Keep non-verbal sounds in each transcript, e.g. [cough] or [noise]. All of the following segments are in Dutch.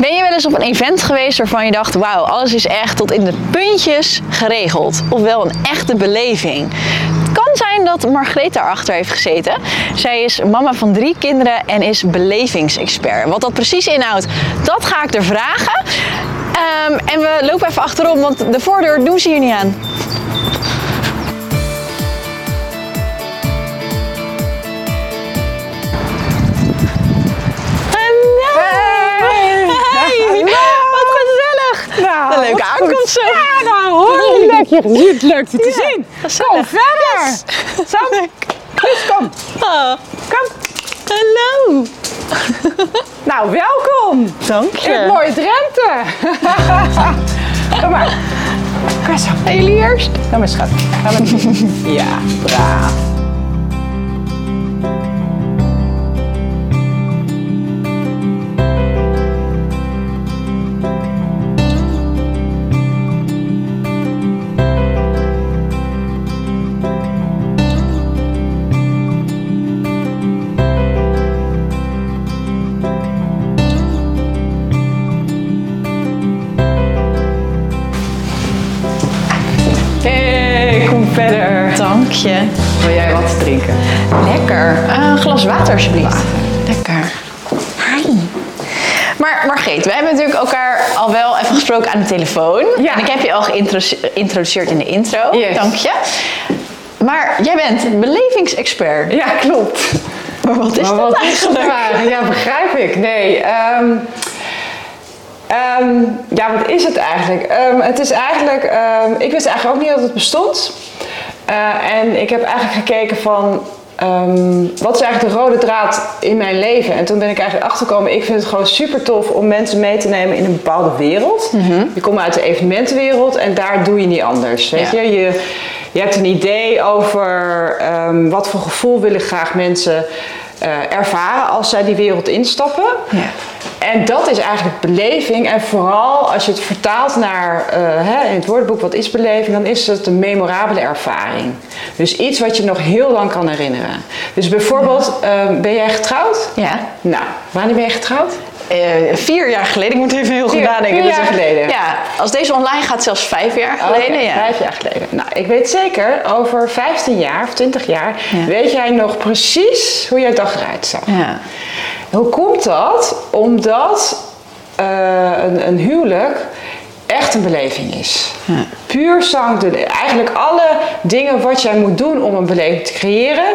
Ben je wel eens op een event geweest waarvan je dacht, wauw, alles is echt tot in de puntjes geregeld? Ofwel een echte beleving. Het kan zijn dat Margreet daarachter heeft gezeten. Zij is mama van drie kinderen en is belevingsexpert. Wat dat precies inhoudt, dat ga ik er vragen. Ehm, en we lopen even achterom, want de voordeur doen ze hier niet aan. Een leuke goed. aankomst zo. Ja, nou hoor, leuk je gezien. Leuk je te zien. gezellig. Kom verder. Zo, dus [laughs] kom. Oh, Kom. hallo! [laughs] Nou, welkom. Dank In het mooie Drenthe. [laughs] Kom maar. Kom zo. En jullie eerst? Kom maar, schat. Gaan we Ja, braaf. Wil jij wat drinken? Lekker. Eh, een glas water alsjeblieft. Lekker. Hi. Maar Margreet, wij hebben natuurlijk elkaar al wel even gesproken aan de telefoon. Ja. En ik heb je al geïntroduce- geïntroduceerd in de intro. Yes. Dank je. Maar jij bent een belevingsexpert. Ja, klopt. Maar wat is Maar dat wat eigenlijk? nou? Ja, begrijp ik. Nee. ehm, ehm, ja, wat is het eigenlijk? Ehm, het is eigenlijk. ik wist eigenlijk ook niet dat het bestond. Eh, en ik heb eigenlijk gekeken van. ehm, wat is eigenlijk de rode draad in mijn leven? En toen ben ik eigenlijk achtergekomen, ik vind het gewoon super tof om mensen mee te nemen in een bepaalde wereld. Je komt uit de evenementenwereld en daar doe je niet anders. Weet Ja. je? je? Je hebt een idee over ehm, wat voor gevoel willen graag mensen eh, ervaren als zij die wereld instappen. Ja. En dat is eigenlijk beleving. En vooral als je het vertaalt naar eh, hè, in het woordenboek wat is beleving, dan is het een memorabele ervaring. Dus iets wat je nog heel lang kan herinneren. Dus bijvoorbeeld, ehm, ben jij getrouwd? Ja. Nou, wanneer ben je getrouwd? Eh, vier jaar geleden, ik moet even heel goed nadenken. vier jaar geleden. Ja, als deze online gaat, zelfs vijf jaar geleden. Oké, ja. Vijf jaar geleden. Nou, ik weet zeker, over 15 jaar of 20 jaar, Ja. weet jij nog precies hoe jouw dag eruit zag. Ja. Hoe komt dat? Omdat eh, een, een huwelijk echt een beleving is. Ja. Puur zang, de, eigenlijk alle dingen wat jij moet doen om een beleving te creëren,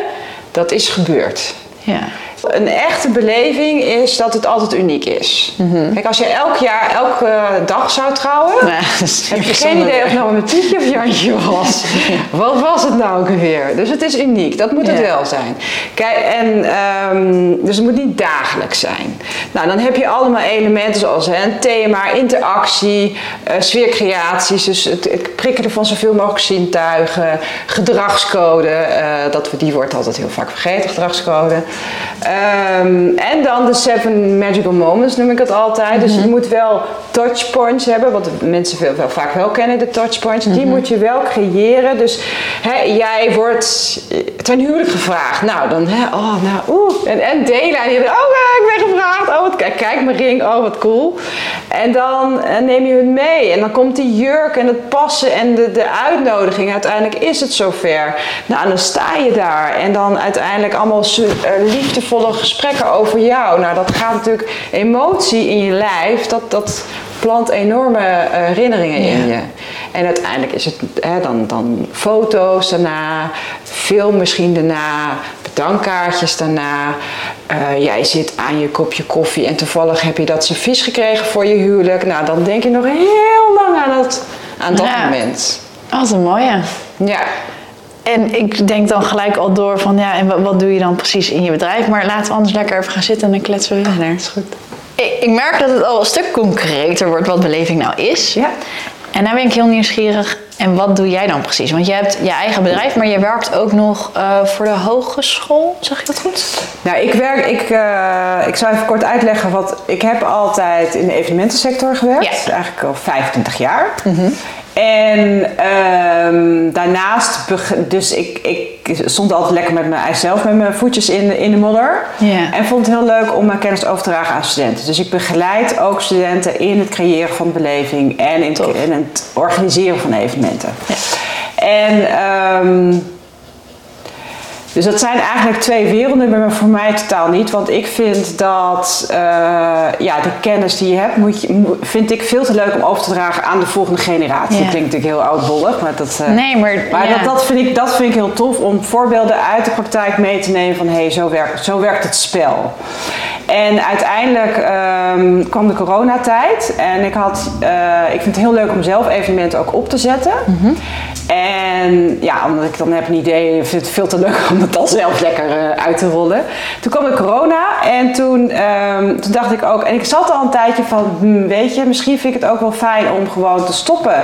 dat is gebeurd. Ja. Een echte beleving is dat het altijd uniek is. Kijk, als je elk jaar, elke dag zou trouwen, [laughs] is heb je geen idee of nou een Pietje of Jantje [laughs] was. Wat was het nou ook weer? Dus het is uniek, dat moet het wel zijn. Kijk, en, ehm, dus het moet niet dagelijks zijn. Nou, dan heb je allemaal elementen zoals hè, een thema, interactie, eh, sfeercreaties. Dus het, het prikkelen van zoveel mogelijk zintuigen, gedragscode. eh, dat, we- die wordt altijd heel vaak vergeten, gedragscode. Ehm, en dan de seven magical moments noem ik het altijd. Dus je moet wel touchpoints hebben, wat mensen veel, vaak wel kennen, de touchpoints. Die moet je wel creëren. Dus jij wordt ten huwelijk gevraagd. Nou, dan, oh, nou, oeh. En, en delen. En je denkt, oh, ik ben gevraagd. Oh, wat, kijk, mijn ring. Oh, wat cool. En dan eh, neem je hun mee. En dan komt die jurk en het passen en de, de uitnodiging. Uiteindelijk is het zover. Nou, en dan sta je daar. En dan uiteindelijk allemaal eh, liefdevolle gesprekken over jou. Nou, dat gaat natuurlijk emotie in je lijf. Dat, dat plant enorme eh, herinneringen in je. En uiteindelijk is het hè, dan, dan foto's daarna, film misschien daarna, bedankkaartjes daarna. Eh, jij zit aan je kopje koffie en toevallig heb je dat servies gekregen voor je huwelijk. Nou, dan denk je nog heel lang aan dat, aan dat Ja. moment. Wat een mooie. Ja. En ik denk dan gelijk al door van ja, en wat, doe je dan precies in je bedrijf? Maar laten we anders lekker even gaan zitten en dan kletsen we verder. Is goed. Ik, ik merk dat het al een stuk concreter wordt wat beleving nou is. Ja. En nou ben ik heel nieuwsgierig. En wat doe jij dan precies? Want je hebt je eigen bedrijf, maar je werkt ook nog eh, voor de hogeschool. Zeg ik dat goed? Nou, ik werk, ik, eh, ik zal even kort uitleggen wat. Ik heb altijd in de evenementensector gewerkt, Ja. eigenlijk al 25 jaar. En ehm, daarnaast, dus ik, ik stond altijd lekker met mijzelf met mijn voetjes in, de- in de modder. En vond het heel leuk om mijn kennis over te dragen aan studenten. Dus ik begeleid ook studenten in het creëren van beleving en in, in het organiseren van evenementen. En ehm, dus dat zijn eigenlijk twee werelden, maar voor mij totaal niet. Want ik vind dat eh, ja, de kennis die je hebt, moet je, vind ik veel te leuk om over te dragen aan de volgende generatie. Ja. Dat klinkt natuurlijk heel oudbollig, maar dat. eh, Nee, maar, maar ja. dat, dat, vind ik, dat vind ik heel tof om voorbeelden uit de praktijk mee te nemen van hé, hey, zo, werkt, zo werkt het spel. En uiteindelijk ehm, kwam de coronatijd en ik, had, eh, ik vind het heel leuk om zelf evenementen ook op te zetten. En ja, omdat ik dan heb een idee, ik vind het veel te leuk [laughs] om het dan zelf lekker eh, uit te rollen. Toen kwam de corona en toen, ehm, toen dacht ik ook, en ik zat al een tijdje van, hmm, weet je, misschien vind ik het ook wel fijn om gewoon te stoppen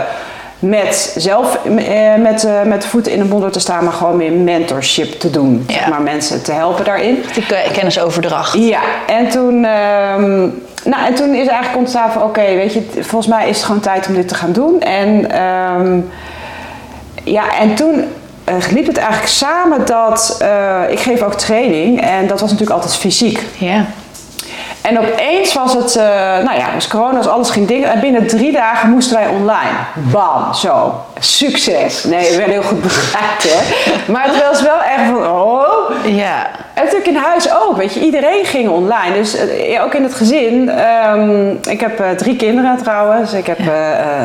met zelf eh, met, eh, met de voeten in de modder te staan, maar gewoon meer mentorship te doen. Ja. Zeg maar mensen te helpen daarin. Die ke- kennisoverdracht. Ja, en toen, ehm, nou, en toen is eigenlijk ontstaan van oké, weet je, volgens mij is het gewoon tijd om dit te gaan doen. En ehm, ja, en toen eh, liep het eigenlijk samen dat eh, ik geef ook training en dat was natuurlijk altijd fysiek. Ja. En opeens was het, eh, nou ja, dus corona, dus alles ging dingen. En binnen drie dagen moesten wij online. Bam, zo. Succes. Nee, we werden heel goed begrijpt, hè. Maar het was wel echt van, oh. Ja. En natuurlijk in huis ook, weet je. Iedereen ging online. Dus eh, ja, ook in het gezin. ehm, ik heb eh, drie kinderen trouwens. Ik heb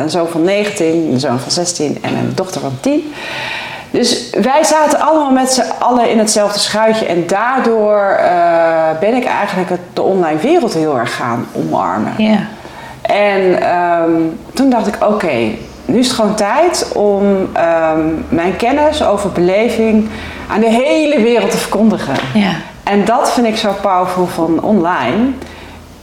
een zoon van 19, een zoon van 16 en een dochter van 10. Dus wij zaten allemaal met z'n allen in hetzelfde schuitje. En daardoor eh, ben ik eigenlijk het, de online wereld heel erg gaan omarmen. Ja. En ehm, toen dacht ik, oké, nu is het gewoon tijd om ehm, mijn kennis over beleving aan de hele wereld te verkondigen. Ja. En dat vind ik zo powerful van online.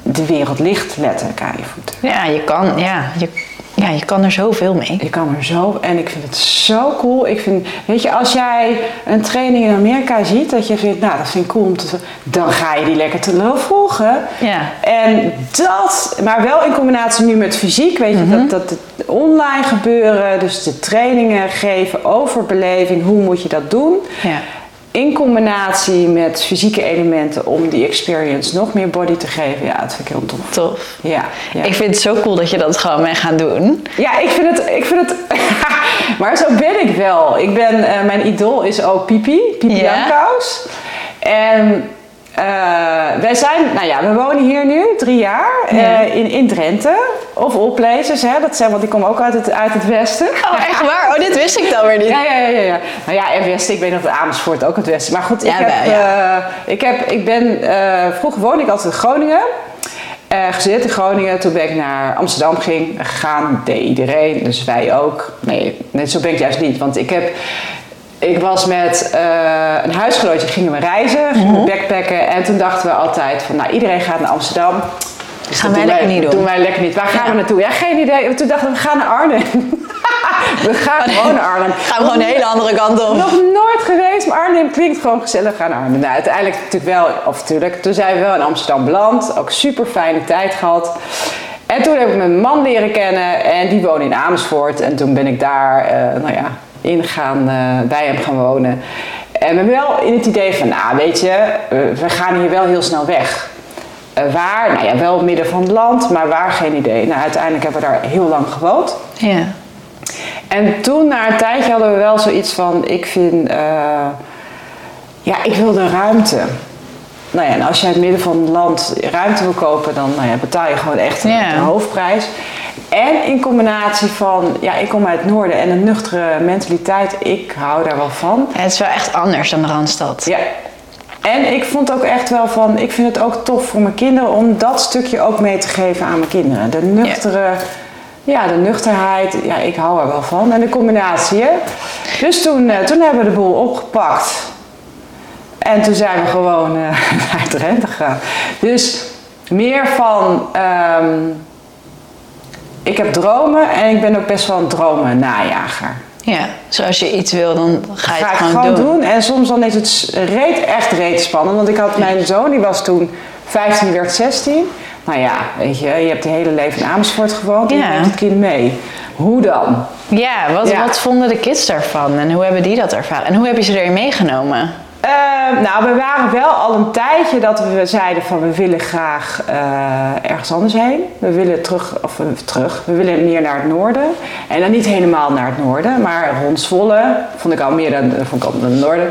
De wereld ligt letterlijk aan je voeten. Ja, je kan, ja, je, ja, je kan er zoveel mee. Je kan er zo, en ik vind het zo cool. Ik vind, weet je, als jij een training in Amerika ziet, dat je vindt, nou, dat vind ik cool om te, dan ga je die lekker te volgen. Ja. En dat, maar wel in combinatie nu met fysiek, weet je, dat, dat het online gebeuren, dus de trainingen geven over beleving, hoe moet je dat doen? Ja. In combinatie met fysieke elementen om die experience nog meer body te geven, ja, dat vind ik heel tof. Tof. Ja, ja. Ik vind het zo cool dat je dat gewoon mee gaat doen. Ja, ik vind het. Ik vind het [laughs] maar zo ben ik wel. Ik ben, eh, mijn idool is ook Pipi, Pipi Ja. Jankhaus. En eh, wij zijn, nou ja, we wonen hier nu drie jaar eh, in, in Drenthe. Of all places, hè. Dat zijn, want ik kom ook uit het, uit het westen. Oh, echt waar? Oh, dit wist ik dan weer niet. Ja, ja, ja, ja. Nou ja, en Westen, ik weet nog dat Amersfoort ook het Westen. Maar goed, ik, Ja, heb, eh, ik, heb, ik ben, vroeger woonde ik altijd in Groningen. Gezet in Groningen. Toen ben ik naar Amsterdam ging, gegaan. Deed iedereen, dus wij ook. Nee, nee, zo ben ik juist niet. Want ik heb... Ik was met eh, een huisgenootje, gingen we reizen, gingen Mhm. we backpacken. En toen dachten we altijd van, nou iedereen gaat naar Amsterdam. Dus Gaan wij lekker niet doen. Doen wij lekker niet. Waar gaan Ja. we naartoe? Ja, geen idee. Toen dachten we, we gaan naar Arnhem. [laughs] we gaan gewoon naar Arnhem. Gaan we gewoon een hele andere kant op. Nog nooit geweest, maar Arnhem klinkt gewoon gezellig. We gaan naar Arnhem. Nou, uiteindelijk natuurlijk wel, of natuurlijk, toen zijn we wel in Amsterdam beland. Ook super fijne tijd gehad. En toen heb ik mijn man leren kennen en die woonde in Amersfoort. En toen ben ik daar, eh, nou ja, in gaan, eh, bij hem gaan wonen. En we hebben wel in het idee van, nou weet je, we gaan hier wel heel snel weg. Eh, waar? Nou ja, wel midden van het land, maar waar geen idee. Nou, uiteindelijk hebben we daar heel lang gewoond. Ja. En toen, na een tijdje, hadden we wel zoiets van: ik vind, eh, ja, ik wil de ruimte. Nou ja, en als je uit het midden van het land ruimte wil kopen, dan nou ja, betaal je gewoon echt Ja. een hoofdprijs. En in combinatie van, ja, ik kom uit het noorden en een nuchtere mentaliteit, ik hou daar wel van. Het is wel echt anders dan de Randstad. Ja. En ik vond ook echt wel van, ik vind het ook tof voor mijn kinderen om dat stukje ook mee te geven aan mijn kinderen. De nuchtere, ja, de nuchterheid, ja, ik hou er wel van. En de combinatie, hè. Dus toen, eh, toen hebben we de boel opgepakt. En toen zijn we gewoon eh, [laughs] naar Drenthe gegaan. Dus meer van, ehm, ik heb dromen en ik ben ook best wel een dromen najager Ja, zoals je iets wil, dan ga je ga het ik gewoon, gewoon doen. doen. En soms dan is het reet, echt reet spannend. Want ik had mijn zoon, die was toen 15, die werd 16. Nou ja, weet je, je hebt je hele leven in Amersfoort gewoond en je Ja. het kind mee. Hoe dan? Ja, wat, Ja. wat vonden de kids daarvan en hoe hebben die dat ervaren? En hoe heb je ze erin meegenomen? Eh, nou, we waren wel al een tijdje dat we zeiden van we willen graag eh, ergens anders heen. We willen terug, of eh, terug, we willen meer naar het noorden. En dan niet helemaal naar het noorden, maar rond Zwolle vond ik al meer dan, vond ik al dan het noorden.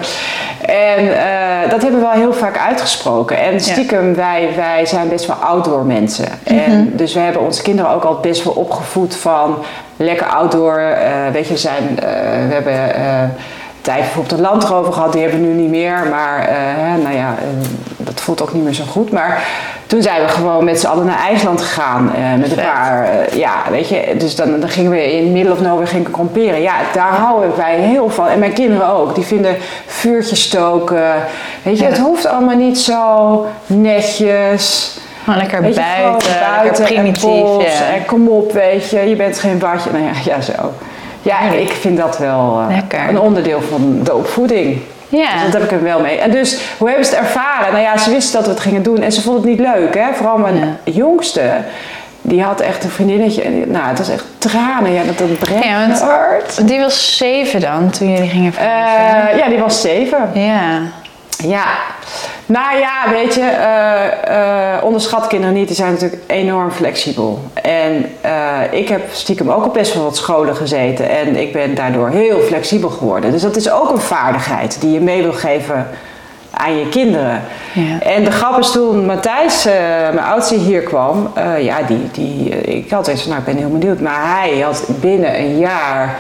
En eh, dat hebben we wel heel vaak uitgesproken. En stiekem, wij, wij zijn best wel outdoor mensen. En dus we hebben onze kinderen ook al best wel opgevoed van lekker outdoor. eh, weet je, zijn, eh, we hebben... tijd bijvoorbeeld een landrover gehad, die hebben we nu niet meer. Maar eh, nou ja, eh, dat voelt ook niet meer zo goed. Maar toen zijn we gewoon met z'n allen naar IJsland gegaan. eh, met een paar, ja, weet je. Dus dan, dan gingen we in middle of nowhere gingen kamperen. Ja, daar houden wij heel van. En mijn kinderen ook. Die vinden vuurtjes stoken. Weet je, Ja. het hoeft allemaal niet zo netjes. Gewoon lekker je, buiten, lekker primitief. En, ja. en kom op, weet je, je bent geen badje. Nou ja, ja zo. Ja, ik vind dat wel eh, een onderdeel van de opvoeding. Ja. Dus dat heb ik er wel mee. En dus, hoe hebben ze het ervaren? Nou ja, ze wisten dat we het gingen doen en ze vonden het niet leuk. Hè? Vooral mijn jongste, die had echt een vriendinnetje. En die- nou, het was echt tranen. Ja, dat, dat breekt Ja, want- hart. Die was zeven dan, toen jullie gingen verhuizen. Eh, ja, die was zeven. ja. Ja, nou ja, weet je, eh, eh, onderschat kinderen niet. Die zijn natuurlijk enorm flexibel. En eh, ik heb stiekem ook op best wel wat scholen gezeten. En ik ben daardoor heel flexibel geworden. Dus dat is ook een vaardigheid die je mee wil geven aan je kinderen. Ja. En de grap is toen Matthijs, mijn oudste, hier kwam. ja, die, die, ik had eens nou, ik ben heel benieuwd. Maar hij had binnen een jaar...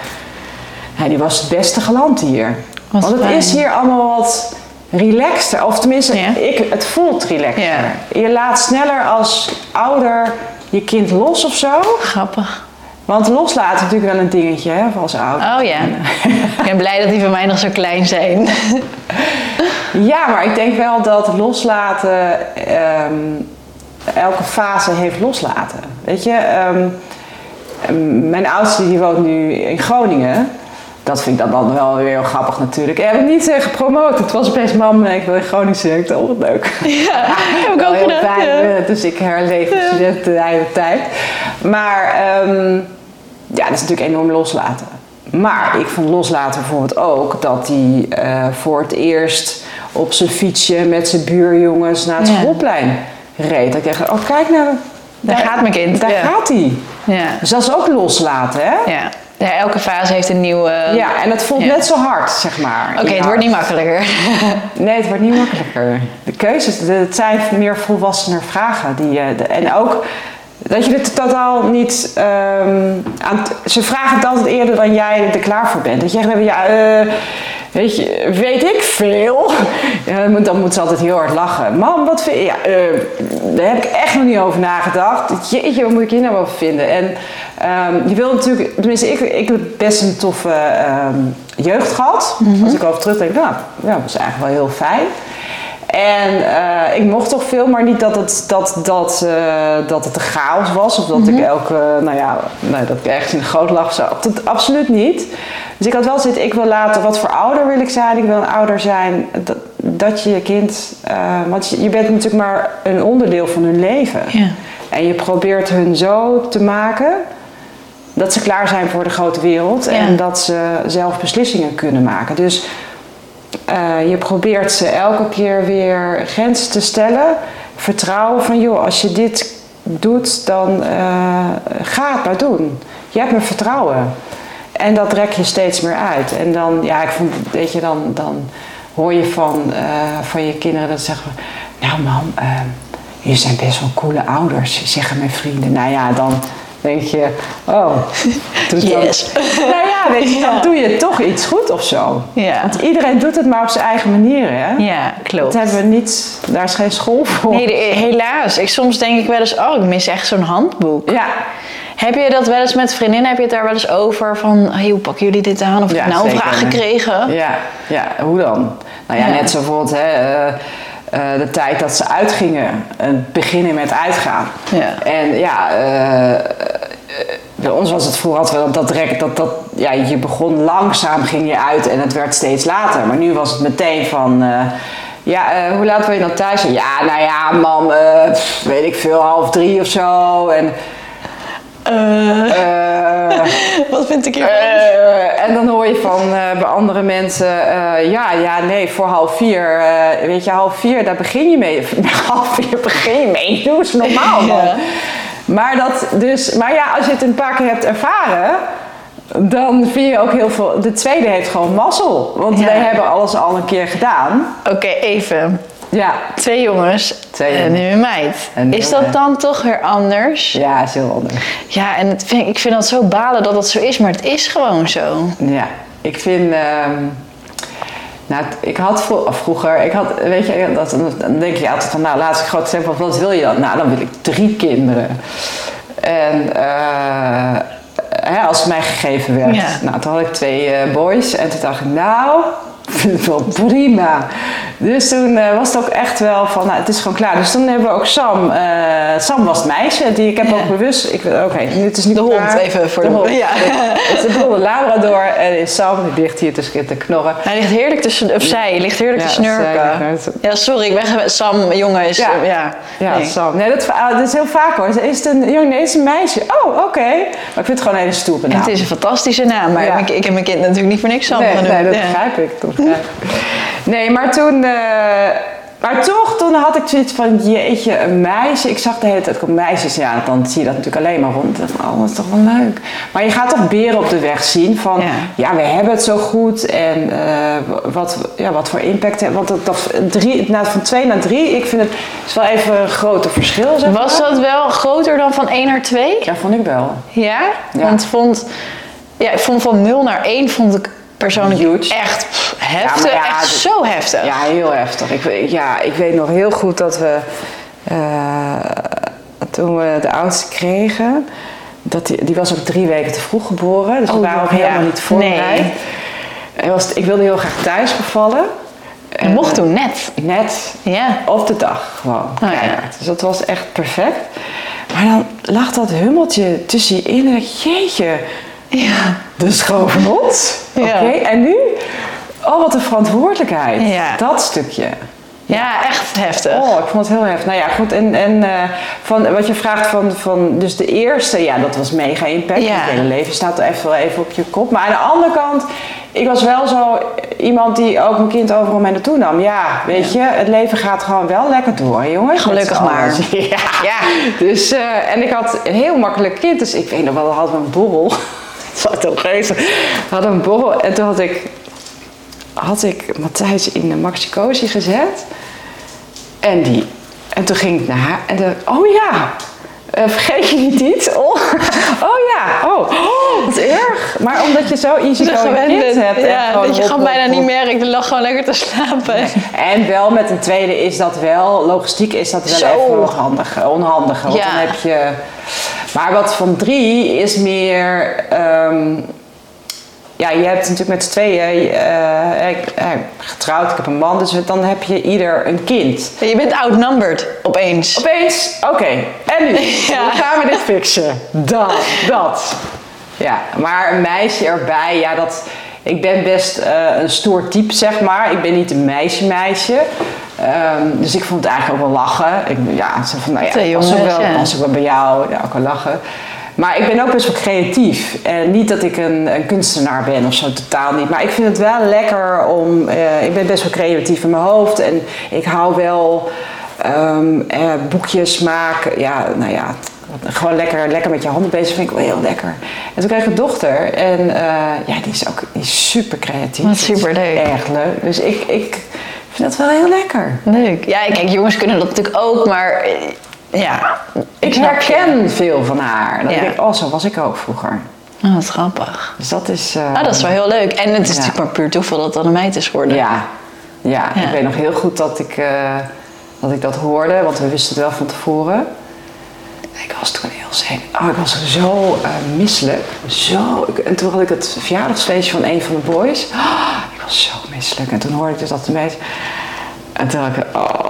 Ja, die was het beste geland hier. Want het fijn. is hier allemaal wat relaxter. Of tenminste, Ja. ik, het voelt relaxter. Ja. Je laat sneller als ouder je kind los of zo. Grappig. Want loslaten is natuurlijk wel een dingetje hè, als ouder. Oh ja. [laughs] Ik ben blij dat die van mij nog zo klein zijn. [laughs] Ja, maar ik denk wel dat loslaten... ehm, elke fase heeft loslaten. Weet je, ehm, mijn oudste die woont nu in Groningen. Dat vind ik dan, dan wel weer heel grappig natuurlijk. Ik heb het niet eh, gepromoot. Het was best mam, ik wil in Groningen studeren. Oh, wat leuk. [laughs] Ja, heb ik ook heel gedaan. fijn. ja. eh, Dus ik herleef de studenten de hele tijd. Maar ehm, ja, dat is natuurlijk enorm loslaten. Maar ik vond loslaten bijvoorbeeld ook dat hij eh, voor het eerst op zijn fietsje met zijn buurjongens naar het Ja. schoolplein reed. Dat ik dacht, oh kijk nou, Daar gaat mijn kind, Daar ja. gaat hij. Ja. Dus dat is ook loslaten, hè? Ja. Ja, elke fase heeft een nieuwe... Ja, en het voelt Ja. net zo hard, zeg maar. Oké, het wordt niet makkelijker. [laughs] Nee, het wordt niet makkelijker. De keuzes, het zijn meer volwassener vragen. Die, je- de- en ook dat je er totaal niet ehm, aan... Ze vragen het altijd eerder dan jij er klaar voor bent. Dat je echt ja, eh, weet je, weet ik veel? Ja, dan moet- dan moet ze altijd heel hard lachen. Mam, wat vind je? Ja, eh, daar heb ik echt nog niet over nagedacht. Jeetje, wat moet ik hier nou wel vinden? En ehm, je wil natuurlijk... Tenminste, ik, ik heb best een toffe ehm, jeugd gehad. Als ik over terugdenk, nou, ja, dat was eigenlijk wel heel fijn. En eh, ik mocht toch veel, maar niet dat het, dat, dat, eh, dat het een chaos was. Of dat ik elke, nou ja, nee, dat ik ergens in de goot lag. Zo. Dat, absoluut niet. Dus ik had wel zitten, ik wil later, wat voor ouder wil ik zijn? Ik wil een ouder zijn dat, dat je je kind, eh, want je, je bent natuurlijk maar een onderdeel van hun leven. Ja. En je probeert hun zo te maken dat ze klaar zijn voor de grote wereld. Ja. En dat ze zelf beslissingen kunnen maken. Dus eh, je probeert ze elke keer weer grenzen te stellen. Vertrouwen van, joh, als je dit doet, dan eh, ga het maar doen. Je hebt mijn vertrouwen. En dat rek je steeds meer uit. En dan, ja, ik vond, weet je, dan, dan hoor je van, eh, van je kinderen dat ze zeggen, nou mam, jullie zijn best wel coole ouders, zeggen mijn vrienden. Nou ja, dan denk je, oh, [laughs] doe het dan- Yes. [laughs] nou ja, weet je, dan doe je toch iets goed of zo. Ja. Want iedereen doet het maar op zijn eigen manier, hè? Ja, klopt. Dat hebben we niet, daar is geen school voor. Nee, de- helaas. Ik, soms denk ik wel eens, oh, ik mis echt zo'n handboek. Ja, Heb je dat wel eens met vriendinnen, heb je het daar wel eens over? Van, hey, hoe pakken jullie dit aan? Of heb Ja, ik nou een vraag gekregen? ja, ja, hoe dan? Nou ja, Ja. net zo bijvoorbeeld hè, eh, eh, de tijd dat ze uitgingen. Het beginnen met uitgaan. Ja. En ja, eh, eh, bij ons was het vroeger altijd wel dat, dat, rek- dat, dat ja, je begon langzaam, ging je uit en het werd steeds later. Maar nu was het meteen van, eh, ja, eh, hoe laat wil je dan thuis? zijn? Ja, nou ja, mam, eh, weet ik veel, half drie of zo. En, eh, [laughs] Wat vind ik hier? eh, en dan hoor je van eh, bij andere mensen, eh, ja, ja, nee, voor half vier, eh, weet je, half vier, daar begin je mee. [laughs] half vier begin je mee, [laughs] doe eens normaal, man. Ja. Maar, dat dus, maar ja, als je het een paar keer hebt ervaren, dan vind je ook heel veel. De tweede heeft gewoon mazzel. Want Ja. wij hebben alles al een keer gedaan. Oké, even. Ja, Twee jongens Twee en nu een meid. En is dat dan toch weer anders? ja, is heel anders. Ja, en het vind, ik vind dat zo balen dat dat zo is, maar het is gewoon zo. Ja, ik vind. ehm, nou, ik had vroeger, ik had, weet je, dat, dan denk je altijd van, nou, laatst ik groot zeg, wat wil je dan? Nou, dan wil ik drie kinderen. En eh, hè, als het mij gegeven werd, Ja. nou, toen had ik twee eh, boys en toen dacht ik, nou, vind het wel prima. Dus toen eh, was het ook echt wel van, nou, het is gewoon klaar. Dus toen hebben we ook Sam, eh, Sam was het meisje, die ik heb Ja. ook bewust, ik, oké, nu het is niet De hond, klaar. even voor de de- hond. ja. [laughs] Het is een Labrador en Sam, die ligt hier tussen te knorren. Hij ligt heerlijk te, sn- of zij ligt heerlijk Ja, te snurken. Ja, sorry, ik ben Sam, jongen is... Ja. Ja, Ja, nee. Sam. Nee, dat, ah, dat is heel vaak hoor. Is het een jongen? Nee, is een meisje. Oh, oké. Maar ik vind het gewoon een hele stoere En het is een fantastische naam, maar ik, ik heb mijn kind natuurlijk niet voor niks Sam nee, genoemd. nee, dat Ja. begrijp ik. Dat begrijp. [laughs] Nee, maar toen... eh, maar toch, toen had ik zoiets van, jeetje, een meisje. Ik zag de hele tijd ook meisjes. Ja, dan zie je dat natuurlijk alleen maar rond. Ik dacht van, oh, dat is toch wel leuk. Maar je gaat toch beren op de weg zien van... Ja. Ja, we hebben het zo goed. En eh, wat, ja, wat voor impact... hebben- Want dat, dat drie, nou, van twee naar drie, ik vind het is wel even een groter verschil. Zeg Was maar. dat wel groter dan van 1 naar 2? Ja, vond ik wel. Ja? Ja. Want vond, ja, ik vond van 0 naar 1 vond ik persoonlijk Huge. echt heftig. Ja, ja, echt zo heftig. Ja, heel heftig. Ik, weet- ja, ik weet nog heel goed dat we eh, toen we de oudste kregen, dat die, die was ook drie weken te vroeg geboren. Dus we Oh, waren ook ja. helemaal niet voorbereid. Nee. En was, ik wilde heel graag thuis bevallen. En mocht toen net. Net Ja. op de dag gewoon. ja. keihard. Dus dat was echt perfect. Maar dan lag dat hummeltje tussen je in en ik, jeetje, Ja. dus gewoon van ons. Oké, Ja. en nu? Oh, wat een verantwoordelijkheid. Ja. Dat stukje. ja, echt heftig. Oh, ik vond het heel heftig. Nou ja, goed. En, en eh, van, wat je vraagt van, van... Dus de eerste, ja, dat was mega impact. Ja. Het hele leven staat er even, wel even op je kop. Maar aan de andere kant... Ik was wel zo iemand die ook mijn kind overal mee naartoe nam. Ja, weet je, het leven gaat gewoon wel lekker door, jongens. Gelukkig maar. [laughs] Ja. Ja. Dus, eh, en ik had een heel makkelijk kind. Dus ik weet nog wel, hadden we een borrel. Was ook even. We hadden een borrel en toen had ik, had ik Matthijs in de maxicosi gezet. En die. En toen ging ik naar haar en dacht, oh ja, eh, vergeet je niet iets? Oh, [laughs] oh ja, oh, oh, wat erg. Maar omdat je zo easy gewend hebt. Ja, dat je gewoon bijna niet merkt. Je lag gewoon lekker te slapen. En wel met een tweede is dat wel, logistiek is dat wel Zo. even onhandig, onhandiger. Want Ja. dan heb je... Maar wat van drie is meer... ehm, ja, je hebt natuurlijk met z'n tweeën eh, ik, eh, getrouwd, ik heb een man, dus dan heb je ieder een kind. Je bent outnumbered opeens. Opeens, oké, en nu? [laughs] Ja. Hoe gaan we dit fixen? Dat, dat. Ja, maar een meisje erbij, ja, dat... Ik ben best eh, een stoer type, zeg maar. Ik ben niet een meisje-meisje. Ehm, dus ik vond het eigenlijk ook wel lachen. Ik, ja, zo van, nou ja, ook jongens, wel, ook wel bij jou. Ja, ook wel lachen. Maar ik ben ook best wel creatief. En niet dat ik een, een kunstenaar ben of zo, totaal niet. Maar ik vind het wel lekker om... eh, ik ben best wel creatief in mijn hoofd. En ik hou wel ehm, eh, boekjes maken. Ja, nou ja, gewoon lekker, lekker met je handen bezig vind ik wel heel lekker. En toen kreeg ik een dochter. En eh, ja, die is ook die is super creatief. Wat superleuk. Echt leuk. Dus ik, ik vind dat wel heel lekker. Leuk. Ja, kijk, jongens kunnen dat natuurlijk ook, maar ja. Ik herken veel van haar. Dan Ja. denk ik, oh, zo was ik ook vroeger. Oh, wat grappig. Dus dat is... eh, Ah, dat is wel heel leuk. En het is Ja. natuurlijk maar puur toeval dat dat een meid is geworden. Ja, ja, Ja. ik weet nog heel goed dat ik, eh, dat ik dat hoorde, want we wisten het wel van tevoren. Ik was toen heel zen. Oh, ik was zo eh, misselijk. Zo. En toen had ik het verjaardagsfeestje van een van de boys. Oh, ik was zo misselijk. En toen hoorde ik dus dat de meid. En toen dacht ik, oh,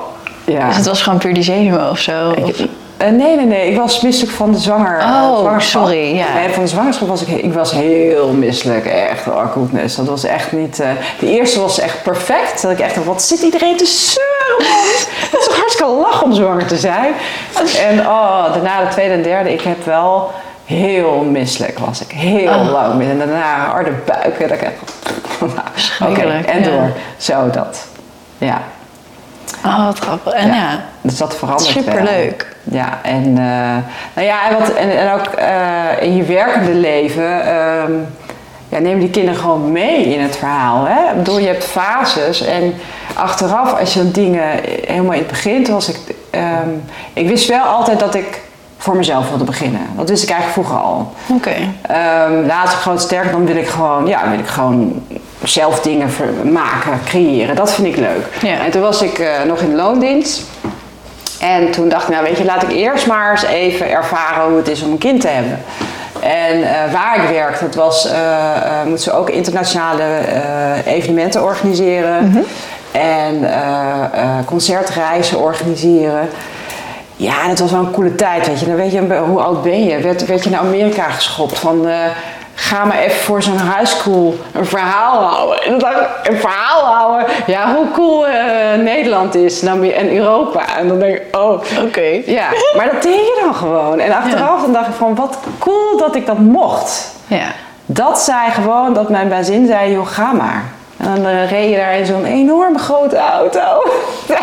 ja. Dus het was gewoon puur die zenuwen of zo? Ik- Of- eh, nee, nee, nee. Ik was misselijk van de zwanger. eh, Oh, sorry, ja. Nee, van de zwangerschap was ik, ik was heel misselijk. Echt, oh goodness. Dat was echt niet... eh, de eerste was echt perfect. Dat ik echt dacht, wat zit iedereen te zeuren? [laughs] Het is toch hartstikke lach om zwanger te zijn. En oh, daarna de tweede en derde, ik heb wel heel misselijk was ik. Heel Oh. lang. En daarna harde buiken. Dat ik echt... [laughs] Nou, en ja. door. Zo dat. Ja. Oh, wat grappig. En ja, Dus dat verandert Superleuk. wel. Ja, en, eh, nou ja, en, wat, en, en ook eh, in je werkende leven ehm, ja, neem die kinderen gewoon mee in het verhaal. Hè? Ik bedoel, je hebt fases en achteraf, als je dingen helemaal in het begin, was ik, ehm, ik wist wel altijd dat ik voor mezelf wilde beginnen. Dat wist ik eigenlijk vroeger al. oké. Ehm later groot sterk, dan wil ik gewoon, ja, wil ik gewoon zelf dingen maken, creëren. Dat vind ik leuk. Ja. En toen was ik eh, nog in de loondienst. En toen dacht ik, nou weet je, laat ik eerst maar eens even ervaren hoe het is om een kind te hebben. En eh, waar ik werkte, dat was, eh, moeten ze ook internationale evenementen organiseren. En eh, eh, concertreizen organiseren. Ja, het was wel een coole tijd, weet je. Dan weet je, hoe oud ben je? Werd, werd je naar Amerika geschopt van... eh, ga maar even voor zo'n high school een verhaal houden. En dan dacht ik, een verhaal houden? Ja, hoe cool eh, Nederland is en Europa. En dan denk ik, oh... Oké. Ja, maar dat deed je dan gewoon. En achteraf dan dacht ik van, wat cool dat ik dat mocht. Ja. Dat zei gewoon, dat mijn bazin zei, joh, ga maar. En dan eh, reed je daar in zo'n enorme grote auto. [laughs]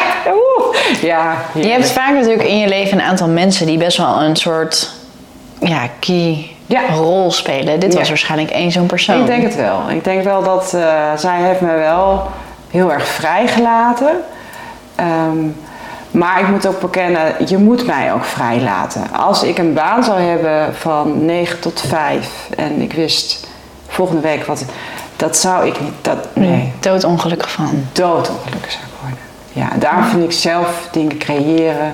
Ja, Je hebt vaak natuurlijk in je leven een aantal mensen die best wel een soort ja, key Ja. rol spelen. Dit was Ja. waarschijnlijk één zo'n persoon. Ik denk het wel. Ik denk wel dat eh, zij heeft me wel heel erg vrijgelaten. Ehm, maar ik moet ook bekennen, je moet mij ook vrijlaten. Als ik een baan zou hebben van 9 tot 5 en ik wist volgende week wat... Dat zou ik niet... Dat, nee, Doodongelukkig van. doodongelukkig zou ik worden. Ja, daarom vind ik zelf dingen creëren,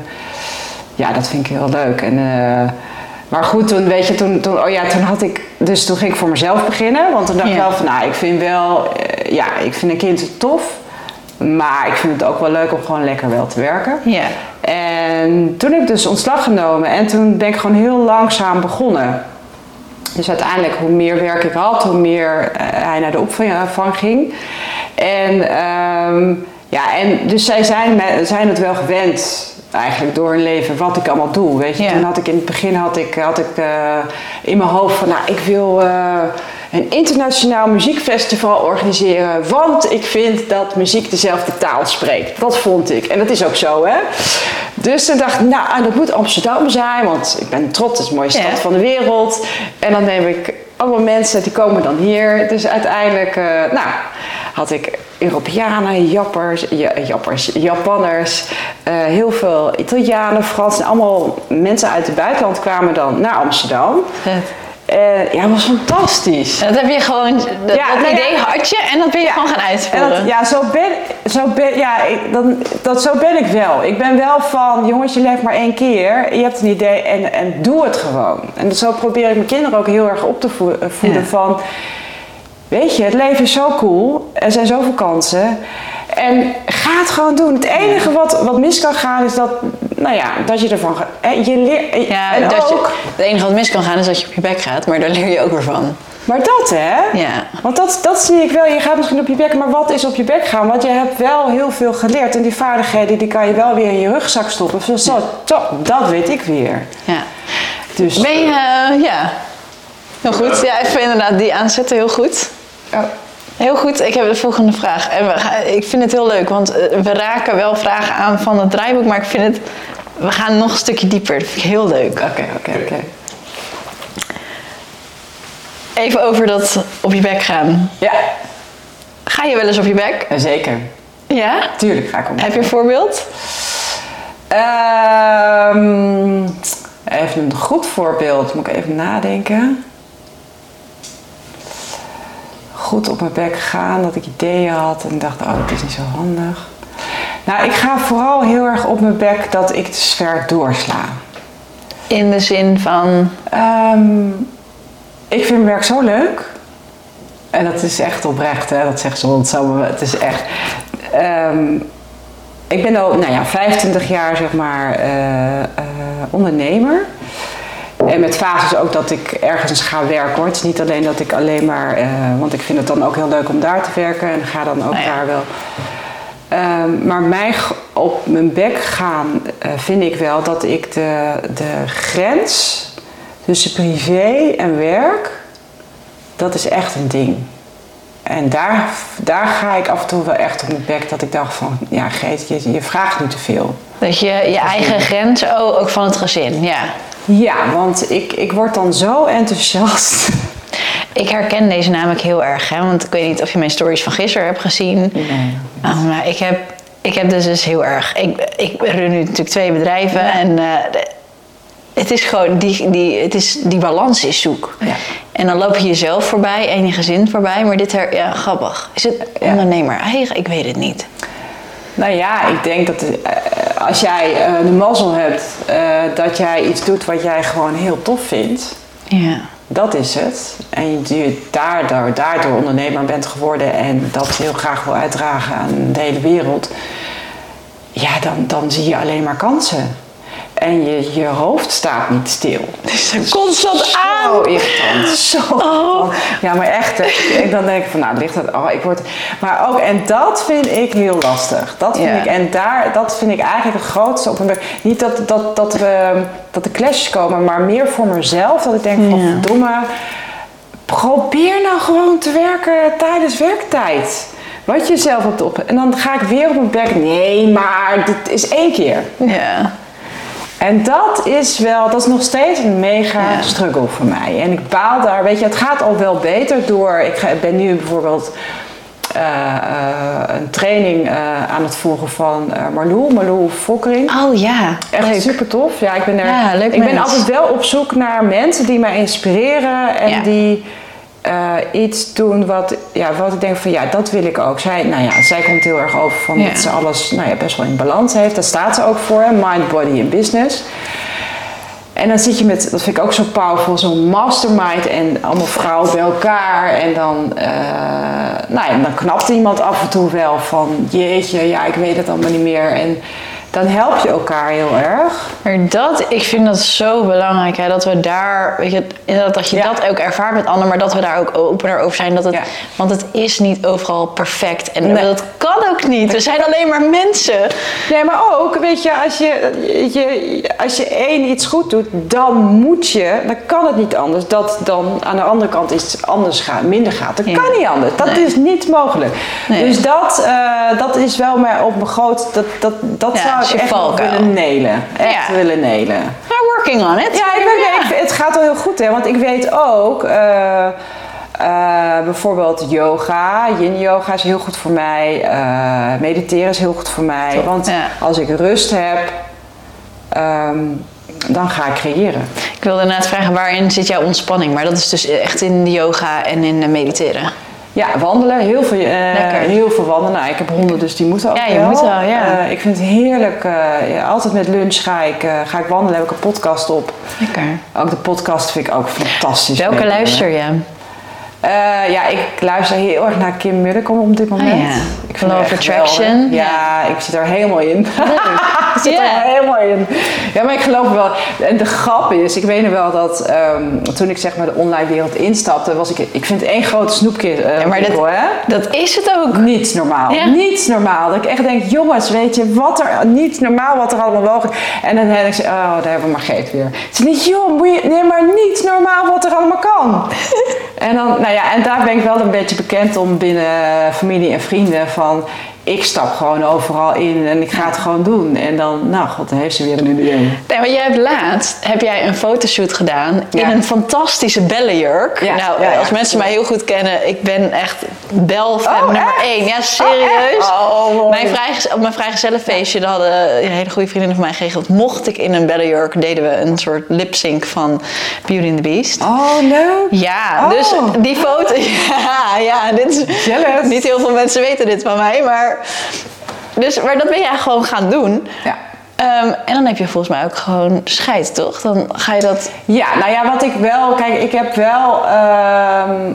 ja, dat vind ik heel leuk. En, eh, maar goed, toen, weet je, toen, toen, oh ja, toen had ik, dus toen ging ik voor mezelf beginnen. Want toen dacht ik Ja. wel van, nou, ik vind wel, eh, ja, ik vind een kind tof. Maar ik vind het ook wel leuk om gewoon lekker wel te werken. Ja. En toen heb ik dus ontslag genomen en toen ben ik gewoon heel langzaam begonnen. Dus uiteindelijk, hoe meer werk ik had, hoe meer eh, hij naar de opvang ging. En, ehm, ja, en dus zij zijn, zijn het wel gewend, eigenlijk door hun leven, wat ik allemaal doe. Weet je, Ja. toen had ik in het begin had ik, had ik eh, in mijn hoofd van, nou, ik wil eh, een internationaal muziekfestival organiseren, want ik vind dat muziek dezelfde taal spreekt. Dat vond ik. En dat is ook zo, hè. Dus toen dacht ik, nou, dat moet Amsterdam zijn, want ik ben trots, het is de mooiste Ja. stad van de wereld. En dan neem ik allemaal mensen, die komen dan hier. Dus uiteindelijk, eh, nou, had ik Europeanen, Jappers, ja, Jappers Japanners, eh, heel veel Italianen, Fransen. Allemaal mensen uit het buitenland kwamen dan naar Amsterdam. Vet. Eh, ja, het was fantastisch. Dat heb je gewoon, dat, Ja, dat nou ja. idee had je en dat ben je gewoon gaan En uitvoeren. dat, ja, zo ben, zo ben, ja, ik, dan, dat, zo ben ik wel. Ik ben wel van, jongens, je leeft maar één keer. Je hebt een idee en, en doe het gewoon. En zo probeer ik mijn kinderen ook heel erg op te eh, voeden van... Weet je, het leven is zo cool. Er zijn zoveel kansen. En ga het gewoon doen. Het enige wat, wat mis kan gaan is dat, nou ja, dat je ervan gaat. hè, Je leert, ja, en dat ook, je, het enige wat mis kan gaan is dat je op je bek gaat, maar daar leer je ook weer van. Maar dat hè? Ja. Want dat, dat zie ik wel. Je gaat misschien op je bek, maar wat is op je bek gaan? Want je hebt wel heel veel geleerd. En die vaardigheden die kan je wel weer in je rugzak stoppen. Zo, zo, zo, dat weet ik weer. Ja. Dus, Ben je, eh, ja. Heel goed. Ja, even inderdaad die aanzetten, heel goed. oh, Heel goed, ik heb de volgende vraag. En we ik vind het heel leuk, want eh, we raken wel vragen aan van het draaiboek, maar ik vind het. We gaan nog een stukje dieper. Dat vind ik heel leuk. oké, oké, oké. Even over dat op je bek gaan. Ja, Ga je wel eens op je bek? zeker. Ja? Tuurlijk ga ik om. Heb je een voorbeeld? Ehm, even een goed voorbeeld. Moet ik even nadenken. Goed op mijn bek gaan, dat ik ideeën had en dacht, oh, het is niet zo handig. Nou, ik ga vooral heel erg op mijn bek dat ik te ver doorsla. In de zin van. Ehm, ik vind mijn werk zo leuk. En dat is echt oprecht, hè? dat zegt ze zo. Het is echt. Ehm, ik ben al nou ja, 25 jaar zeg maar, eh, eh, ondernemer. En met fases ook dat ik ergens ga werken hoor. Het is niet alleen dat ik alleen maar. eh, want ik vind het dan ook heel leuk om daar te werken. En ga dan ook Nou ja. daar wel. Ehm, maar mij op mijn bek gaan eh, vind ik wel dat ik de, de grens tussen privé en werk, dat is echt een ding. En daar, daar ga ik af en toe wel echt op mijn bek dat ik dacht van, ja Geet, je, je vraagt nu te veel. Dat je je eigen grens, oh, ook van het gezin, ja. Ja, want ik, ik word dan zo enthousiast. [laughs] Ik herken deze namelijk heel erg, hè? want ik weet niet of je mijn stories van gisteren hebt gezien. Nee. Oh, maar ik heb, ik heb dus, dus heel erg. Ik, ik run nu natuurlijk twee bedrijven en eh, het is gewoon die, die, het is, die balans is zoek. Ja. En dan loop je jezelf voorbij en je gezin voorbij, maar dit her, ja, grappig. Is het ondernemer eigen? Ik weet het niet. Nou ja, ik denk dat eh, als jij eh, de mazzel hebt eh, dat jij iets doet wat jij gewoon heel tof vindt, Ja. dat is het. En je, je daardoor, daardoor ondernemer bent geworden en dat heel graag wil uitdragen aan de hele wereld, ja, dan, dan zie je alleen maar kansen. En je, je hoofd staat niet stil. Het is constant Zo aan. irritant. [laughs] Zo irritant. Ja, maar echt. Ik dan denk ik van, nou, ligt dat... Oh, ik word... Maar ook, en dat vind ik heel lastig. Dat vind ik, en daar, dat vind ik eigenlijk het grootste op een. Niet dat, dat, dat, we, dat de clashes komen, maar meer voor mezelf. Dat ik denk van, verdomme, probeer nou gewoon te werken tijdens werktijd. Wat je zelf hebt op. En dan ga ik weer op mijn bek. Nee, maar dit is één keer. Ja. En dat is wel, dat is nog steeds een mega Ja. struggle voor mij. En ik baal daar, weet je, het gaat al wel beter door. Ik ga- ben nu bijvoorbeeld eh, eh, een training eh, aan het volgen van Marlou, Marlou Fokkering. Oh ja, Echt leuk. super tof. Ja, ik ben, er, Ja, leuk ik ben altijd wel op zoek naar mensen die mij inspireren en Ja. die eh, iets doen wat, ja, wat ik denk van ja, dat wil ik ook. Zij, nou ja, zij komt heel erg over van Ja. dat ze alles nou ja, best wel in balans heeft. Daar staat ze ook voor, mind, body en business. En dan zit je met, dat vind ik ook zo powerful, zo'n mastermind en allemaal vrouwen bij elkaar. En dan, eh, nou ja, dan knapt iemand af en toe wel van, jeetje, ja, ik weet het allemaal niet meer. En dan help je elkaar heel erg. Maar dat, ik vind dat zo belangrijk, hè, dat we daar, weet je, inderdaad dat je Ja. dat ook ervaart met anderen, maar dat we daar ook opener over zijn. Dat het, Ja. Want het is niet overal perfect en Nee. dat kan ook niet. We zijn alleen maar mensen. Nee, maar ook, weet je, als je, je, als je één iets goed doet, dan moet je, dan kan het niet anders, dat dan aan de andere kant iets anders gaat, minder gaat. Dat Ja. kan niet anders. Dat Nee. is niet mogelijk. Nee. Dus dat, eh, dat is wel maar op mijn groot, dat, dat, dat Ja, zou ik je valkuil. willen nelen. Echt Ja. willen nelen. We're working on it. Ja, ik ben, het gaat al heel goed, hè. Want ik weet ook... eh, eh, bijvoorbeeld yoga, yin yoga is heel goed voor mij. eh, mediteren is heel goed voor mij. Want Ja. als ik rust heb, ehm, dan ga ik creëren. Ik wilde inderdaad vragen, waarin zit jouw ontspanning? Maar dat is dus echt in de yoga en in mediteren. Ja, wandelen. Heel veel, eh, heel veel wandelen. Nou, ik heb honden, dus die moeten ook Ja, je moet wel, ja. Eh, ik vind het heerlijk. eh, ja, altijd met lunch ga ik, ga ik wandelen. Heb ik een podcast op. Lekker. Ook de podcast vind ik ook fantastisch. Welke luister je? Eh, ja, ik luister heel erg naar Kim Mullekom op dit moment. Oh ja. Ik vind echt Attraction. geweldig. Ja, ik zit er helemaal in. [laughs] ik zit Ja. er helemaal in. Ja, maar ik geloof wel. En de grap is, ik weet nog wel dat ehm, toen ik zeg maar de online wereld instapte, was ik, ik vind één grote snoepkist. eh, Ja, maar dat, hè? dat is het ook. Niets normaal. Ja. Niets normaal. Dat ik echt denk, jongens, weet je, wat er niet normaal wat er allemaal mogelijk En dan denk ik, oh, daar hebben we maar geet weer. Ze niet, joh, moet je, nee, maar niet normaal wat er allemaal kan. [laughs] en dan, nou ja, en daar ben ik wel een beetje bekend om binnen familie en vrienden van. Ik stap gewoon overal in en ik ga het gewoon doen. En dan, nou god, dan heeft ze weer een idee. Nee, maar jij hebt laatst heb jij een fotoshoot gedaan in een fantastische bellenjurk. Ja, nou, ja, als mensen mij heel goed kennen, ik ben echt belfan Oh, nummer echt? één. Ja, serieus. Oh, mooi. mijn vrijgez- op mijn vrijgezellenfeestje, daar hadden een hele goede vriendinnen van mij geregeld. Mocht ik in een bellenjurk, deden we een soort lip-sync van Beauty and the Beast. Oh, leuk. Ja, Oh. dus die foto. [laughs] Ja, ja, dit is. Jealous. Niet heel veel mensen weten dit van mij, maar. Dus, maar dat ben jij gewoon gaan doen. Ja. Ehm, en dan heb je volgens mij ook gewoon scheid, toch? Dan ga je dat. Ja, nou ja, wat ik wel, kijk, ik heb wel, ehm,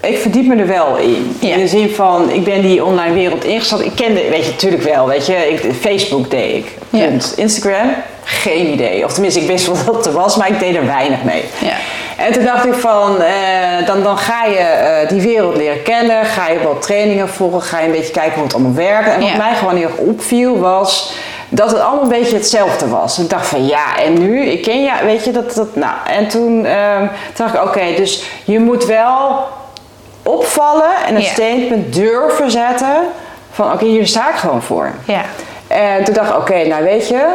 ik verdiep me er wel in. Ja. In de zin van, ik ben die online wereld ingestapt. Ik kende, weet je, natuurlijk wel, weet je, ik, Facebook deed ik. Ja. Instagram, geen idee. Of tenminste, ik wist wel [laughs] dat er was, maar ik deed er weinig mee. Ja. En toen dacht ik van, eh, dan, dan ga je eh, die wereld leren kennen, ga je wat trainingen volgen, ga je een beetje kijken hoe het allemaal werkt. En wat Ja. mij gewoon heel erg opviel was dat het allemaal een beetje hetzelfde was. Ik dacht van ja, en nu? Ik ken ja, weet je dat, dat nou. En toen ehm, dacht ik, oké, dus je moet wel opvallen en een Ja. statement durven zetten van oké, hier sta ik gewoon voor. Ja. En toen dacht ik, oké, nou weet je,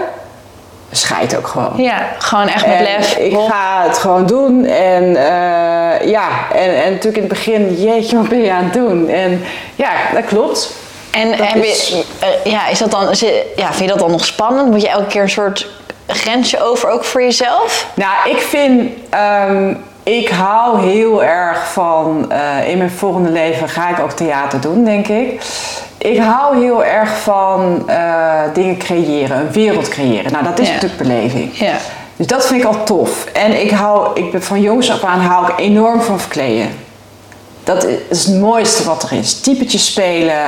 scheid ook gewoon. Ja, gewoon echt met En lef. ik Hop. ga het gewoon doen. En eh, ja, en, en natuurlijk in het begin, jeetje, wat ben je aan het doen? En ja, dat klopt. En, Dat en is- eh, ja, is dat dan, is ja, vind je dat dan nog spannend? Moet je elke keer een soort grensje over, ook voor jezelf? Nou, ik vind, ehm, ik hou heel erg van, eh, in mijn volgende leven ga ik ook theater doen, denk ik. Ik hou heel erg van eh, dingen creëren, een wereld creëren. Nou, dat is Ja. natuurlijk beleving. Ja. Dus dat vind ik al tof. En ik hou, ik ben van jongs af aan hou ik enorm van verkleden. Dat is het mooiste wat er is. Typetjes spelen.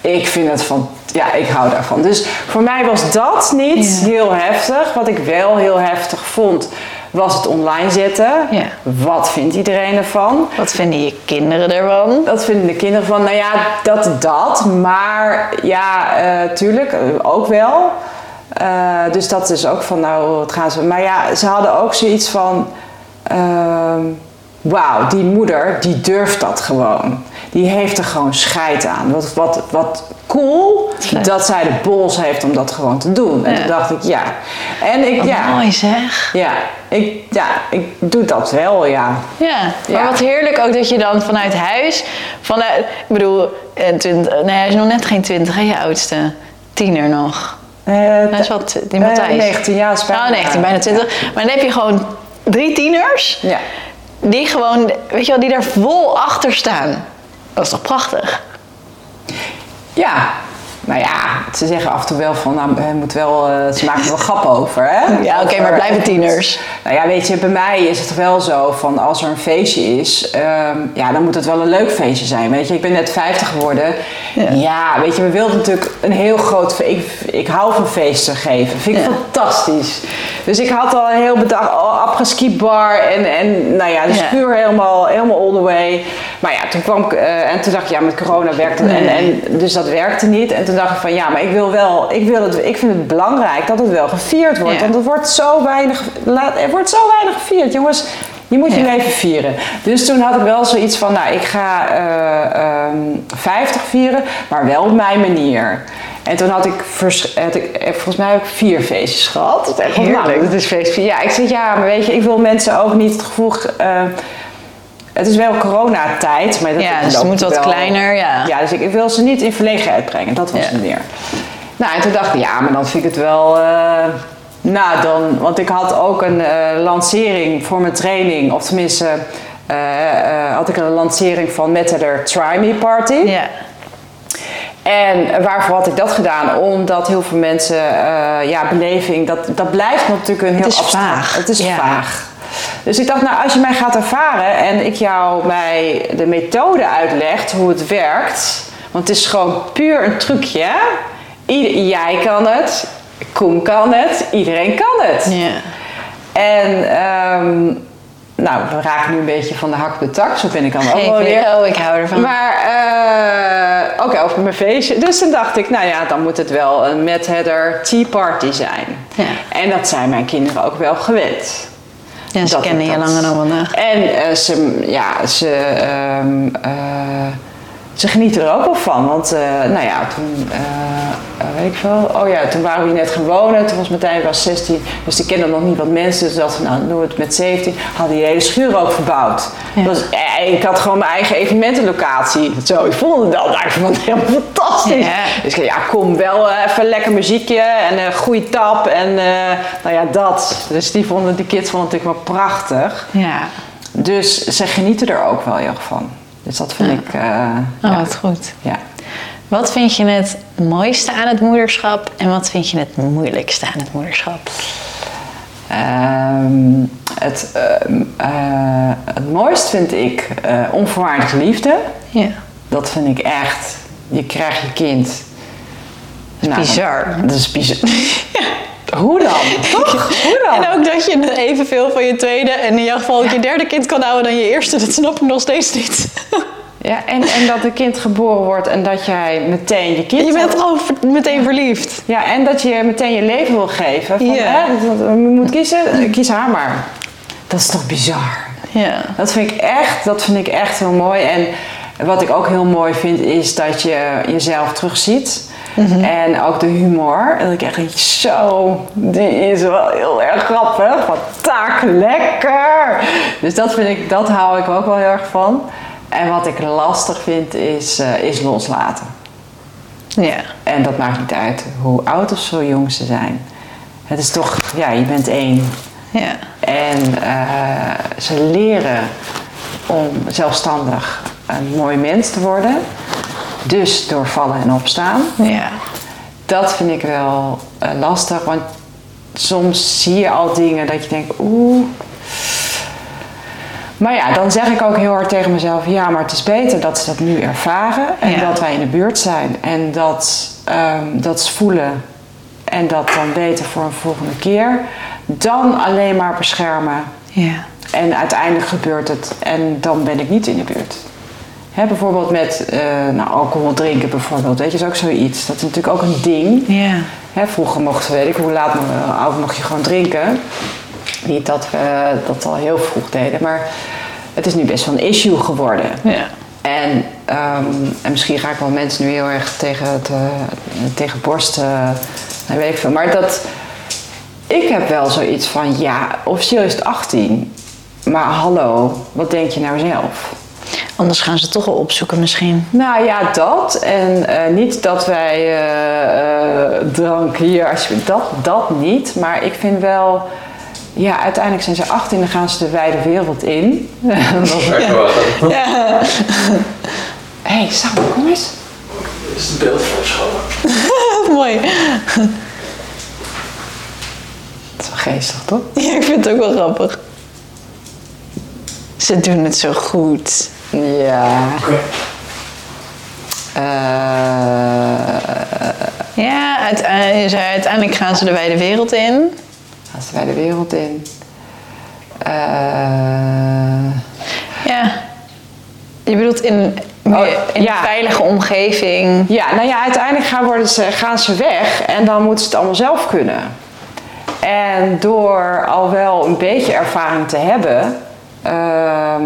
Ik vind het van, ja, ik hou daarvan. Dus voor mij was dat niet Ja. heel heftig. Wat ik wel heel heftig vond, was het online zetten. Ja. Wat vindt iedereen ervan? Wat vinden je kinderen ervan? Dat vinden de kinderen van, nou ja, dat, dat. Maar ja, eh, tuurlijk, eh, ook wel. Eh, dus dat is ook van, nou, wat gaan ze... Maar ja, ze hadden ook zoiets van... ehm, Wauw, die moeder, die durft dat gewoon. Die heeft er gewoon scheid aan. Wat, wat, wat cool dat zij de bols heeft om dat gewoon te doen. En Ja. toen dacht ik, ja. En ik, Wat ja, mooi zeg. ja, ik, ja, ik doe dat wel, ja. Ja, maar Ja. wat heerlijk ook dat je dan vanuit huis, vanuit, ik bedoel, eh, twint- nee, hij is nog net geen twintig, hè, je oudste. Tiener nog. Eh, Hij is wat, die eh, Matthijs. 19 jaar, is bijna- Oh, 19, bijna 20. Maar dan heb je gewoon drie tieners Ja. die gewoon, weet je wel, die daar vol achter staan. Dat is toch prachtig? Ja, nou ja, ze zeggen af en toe wel van, nou, je moet wel, eh, ze maken er wel grappen over, hè? [laughs] Ja, oké, maar blijven tieners. Nou ja, weet je, bij mij is het wel zo van, als er een feestje is, ehm, ja, dan moet het wel een leuk feestje zijn, weet je. Ik ben net 50 geworden. Ja. Ja, weet je, we wilden natuurlijk een heel groot ik, ik hou van feesten geven, vind ik Ja. fantastisch. Dus ik had al een heel bedacht, al bar en, en nou ja, de Ja. schuur helemaal, helemaal all the way. Maar ja, toen kwam ik, eh, en toen dacht ik, ja, met corona werkte het. En, Nee. en, dus dat werkte niet. En toen dacht ik van, ja, maar ik wil wel, ik, wil het, ik vind het belangrijk dat het wel gevierd wordt. Ja. Want het wordt zo weinig, laat, er wordt zo weinig gevierd. Jongens, je moet je Ja. leven vieren. Dus toen had ik wel zoiets van, nou, ik ga eh, ehm, 50 vieren, maar wel op mijn manier. En toen had ik, had ik volgens mij heb ik vier feestjes gehad. Dat is echt Heerlijk. Nou, dat is feest vier. Ja, ik zeg ja, maar weet je, ik wil mensen ook niet het gevoel. eh, het is wel coronatijd, maar dat Ja, dus het moet wat wel- kleiner, ja. Ja, dus ik, ik wil ze niet in verlegenheid brengen. Dat was Ja. het meer. Nou, en toen dacht ik, ja, maar dan vind ik het wel. eh, nou, dan, want ik had ook een eh, lancering voor mijn training, of tenminste. eh, had ik een lancering van Method Try Me Party. Ja. En waarvoor had ik dat gedaan? Omdat heel veel mensen, ja, beleving, dat, dat blijft natuurlijk een heel is abstract- vaag. Het is Ja. vaag. Dus ik dacht, nou, als je mij gaat ervaren en ik jou mij de methode uitlegt, hoe het werkt, want het is gewoon puur een trucje. hè? Ieder, jij kan het, Koen kan het, iedereen kan het. Ja. En ehm, nou, we raken nu een beetje van de hak op de tak, zo ben ik dan ook wel weer. weer. Oh, ik hou ervan. Maar, eh, oké, over mijn feestje. Dus toen dacht ik, nou ja, dan moet het wel een Mad Hatter Tea Party zijn. Ja. En dat zijn mijn kinderen ook wel gewend. Ja, ze dat kennen je langer dan vandaag. En eh, ze, ja, ze, ehm, eh, ze genieten er ook wel van. Want, eh, nou ja, toen, eh, weet ik veel. Oh ja, toen waren we hier net gaan wonen. Toen was Martijn was 16. Dus die kenden nog niet wat mensen. Dus dachten nou, doen we het met 17. Hadden die hele schuur ook verbouwd. Ja. Dus, eh, ik had gewoon mijn eigen evenementenlocatie. Zo, ik vond het al. Nou, ik vond het helemaal fantastisch. Ja. Dus ik ja, kom wel even lekker muziekje en een goede tap. En nou ja, dat. Dus die vonden, die kids vonden het natuurlijk wel prachtig. Ja. Dus ze genieten er ook wel heel erg van. Dus dat vind ik. eh, Oh, ja. goed. ja. Wat vind je het mooiste aan het moederschap en wat vind je het moeilijkste aan het moederschap? Ehm, het, eh, het mooist vind ik onvoorwaardelijke liefde. Ja. Dat vind ik echt. Je krijgt je kind. Nou, bizar. Dat is bizar. ja, [laughs] [laughs] Hoe dan? [laughs] Toch? Hoe dan? En ook dat je evenveel van je tweede en in jouw geval ook je derde kind kan houden dan je eerste. Dat snap ik nog steeds niet. Ja, en, en dat een kind geboren wordt en dat jij meteen je kind... Je bent ver- meteen verliefd. Ja, en dat je meteen je leven wil geven. Van, Ja. hè, je moet kiezen, kies haar maar. Dat is toch bizar? Ja. Dat vind ik echt, dat vind ik echt heel mooi. En wat ik ook heel mooi vind, is dat je jezelf terugziet. En ook de humor. Dat ik echt denk, zo, die is wel heel erg grappig. Wat taak lekker. Dus dat vind ik, dat hou ik ook wel heel erg van. En wat ik lastig vind, is, eh, is loslaten. Ja. En dat maakt niet uit hoe oud of zo jong ze zijn. Het is toch, ja, je bent één. Ja. En eh, ze leren om zelfstandig een mooi mens te worden. Dus door vallen en opstaan. Ja. Dat vind ik wel eh, lastig, want soms zie je al dingen dat je denkt, oeh. Maar ja, dan zeg ik ook heel hard tegen mezelf, ja, maar het is beter dat ze dat nu ervaren en Ja. dat wij in de buurt zijn en dat, ehm, dat ze voelen en dat dan weten voor een volgende keer, dan alleen maar beschermen Ja. en uiteindelijk gebeurt het en dan ben ik niet in de buurt. Hè, bijvoorbeeld met eh, nou, alcohol drinken bijvoorbeeld, weet je, is ook zoiets. Dat is natuurlijk ook een ding. Ja. Hè, vroeger mochten we, weet ik hoe laat mo- oud mocht je gewoon drinken. Niet dat we dat al heel vroeg deden, maar het is nu best wel een issue geworden. Ja. En, ehm, en misschien ga ik wel mensen nu heel erg tegen het, eh, tegen borst, eh, nou, weet ik veel. Maar dat, ik heb wel zoiets van, ja, officieel is het 18. Maar hallo, wat denk je nou zelf? Anders gaan ze toch wel opzoeken misschien. Nou ja, dat. En eh, niet dat wij eh, eh, drank hier, alsjeblieft, dat, dat niet. Maar ik vind wel, ja, uiteindelijk zijn ze 18 en dan gaan ze de wijde wereld in. [laughs] Echt wel. Ja. Hé, hey, Sam, kom eens. Dit is het beeld van. [laughs] Mooi. Dat is wel geestig, toch? [laughs] Ja, ik vind het ook wel grappig. Ze doen het zo goed. Ja. Eh, Ja, ze- uiteindelijk gaan ze de wijde wereld in. gaan ze de wijde wereld in. Eh, Ja. Je bedoelt in, Oh, in ja. een veilige omgeving. Ja, nou ja, uiteindelijk gaan, worden ze, gaan ze weg en dan moeten ze het allemaal zelf kunnen. En door al wel een beetje ervaring te hebben, ehm,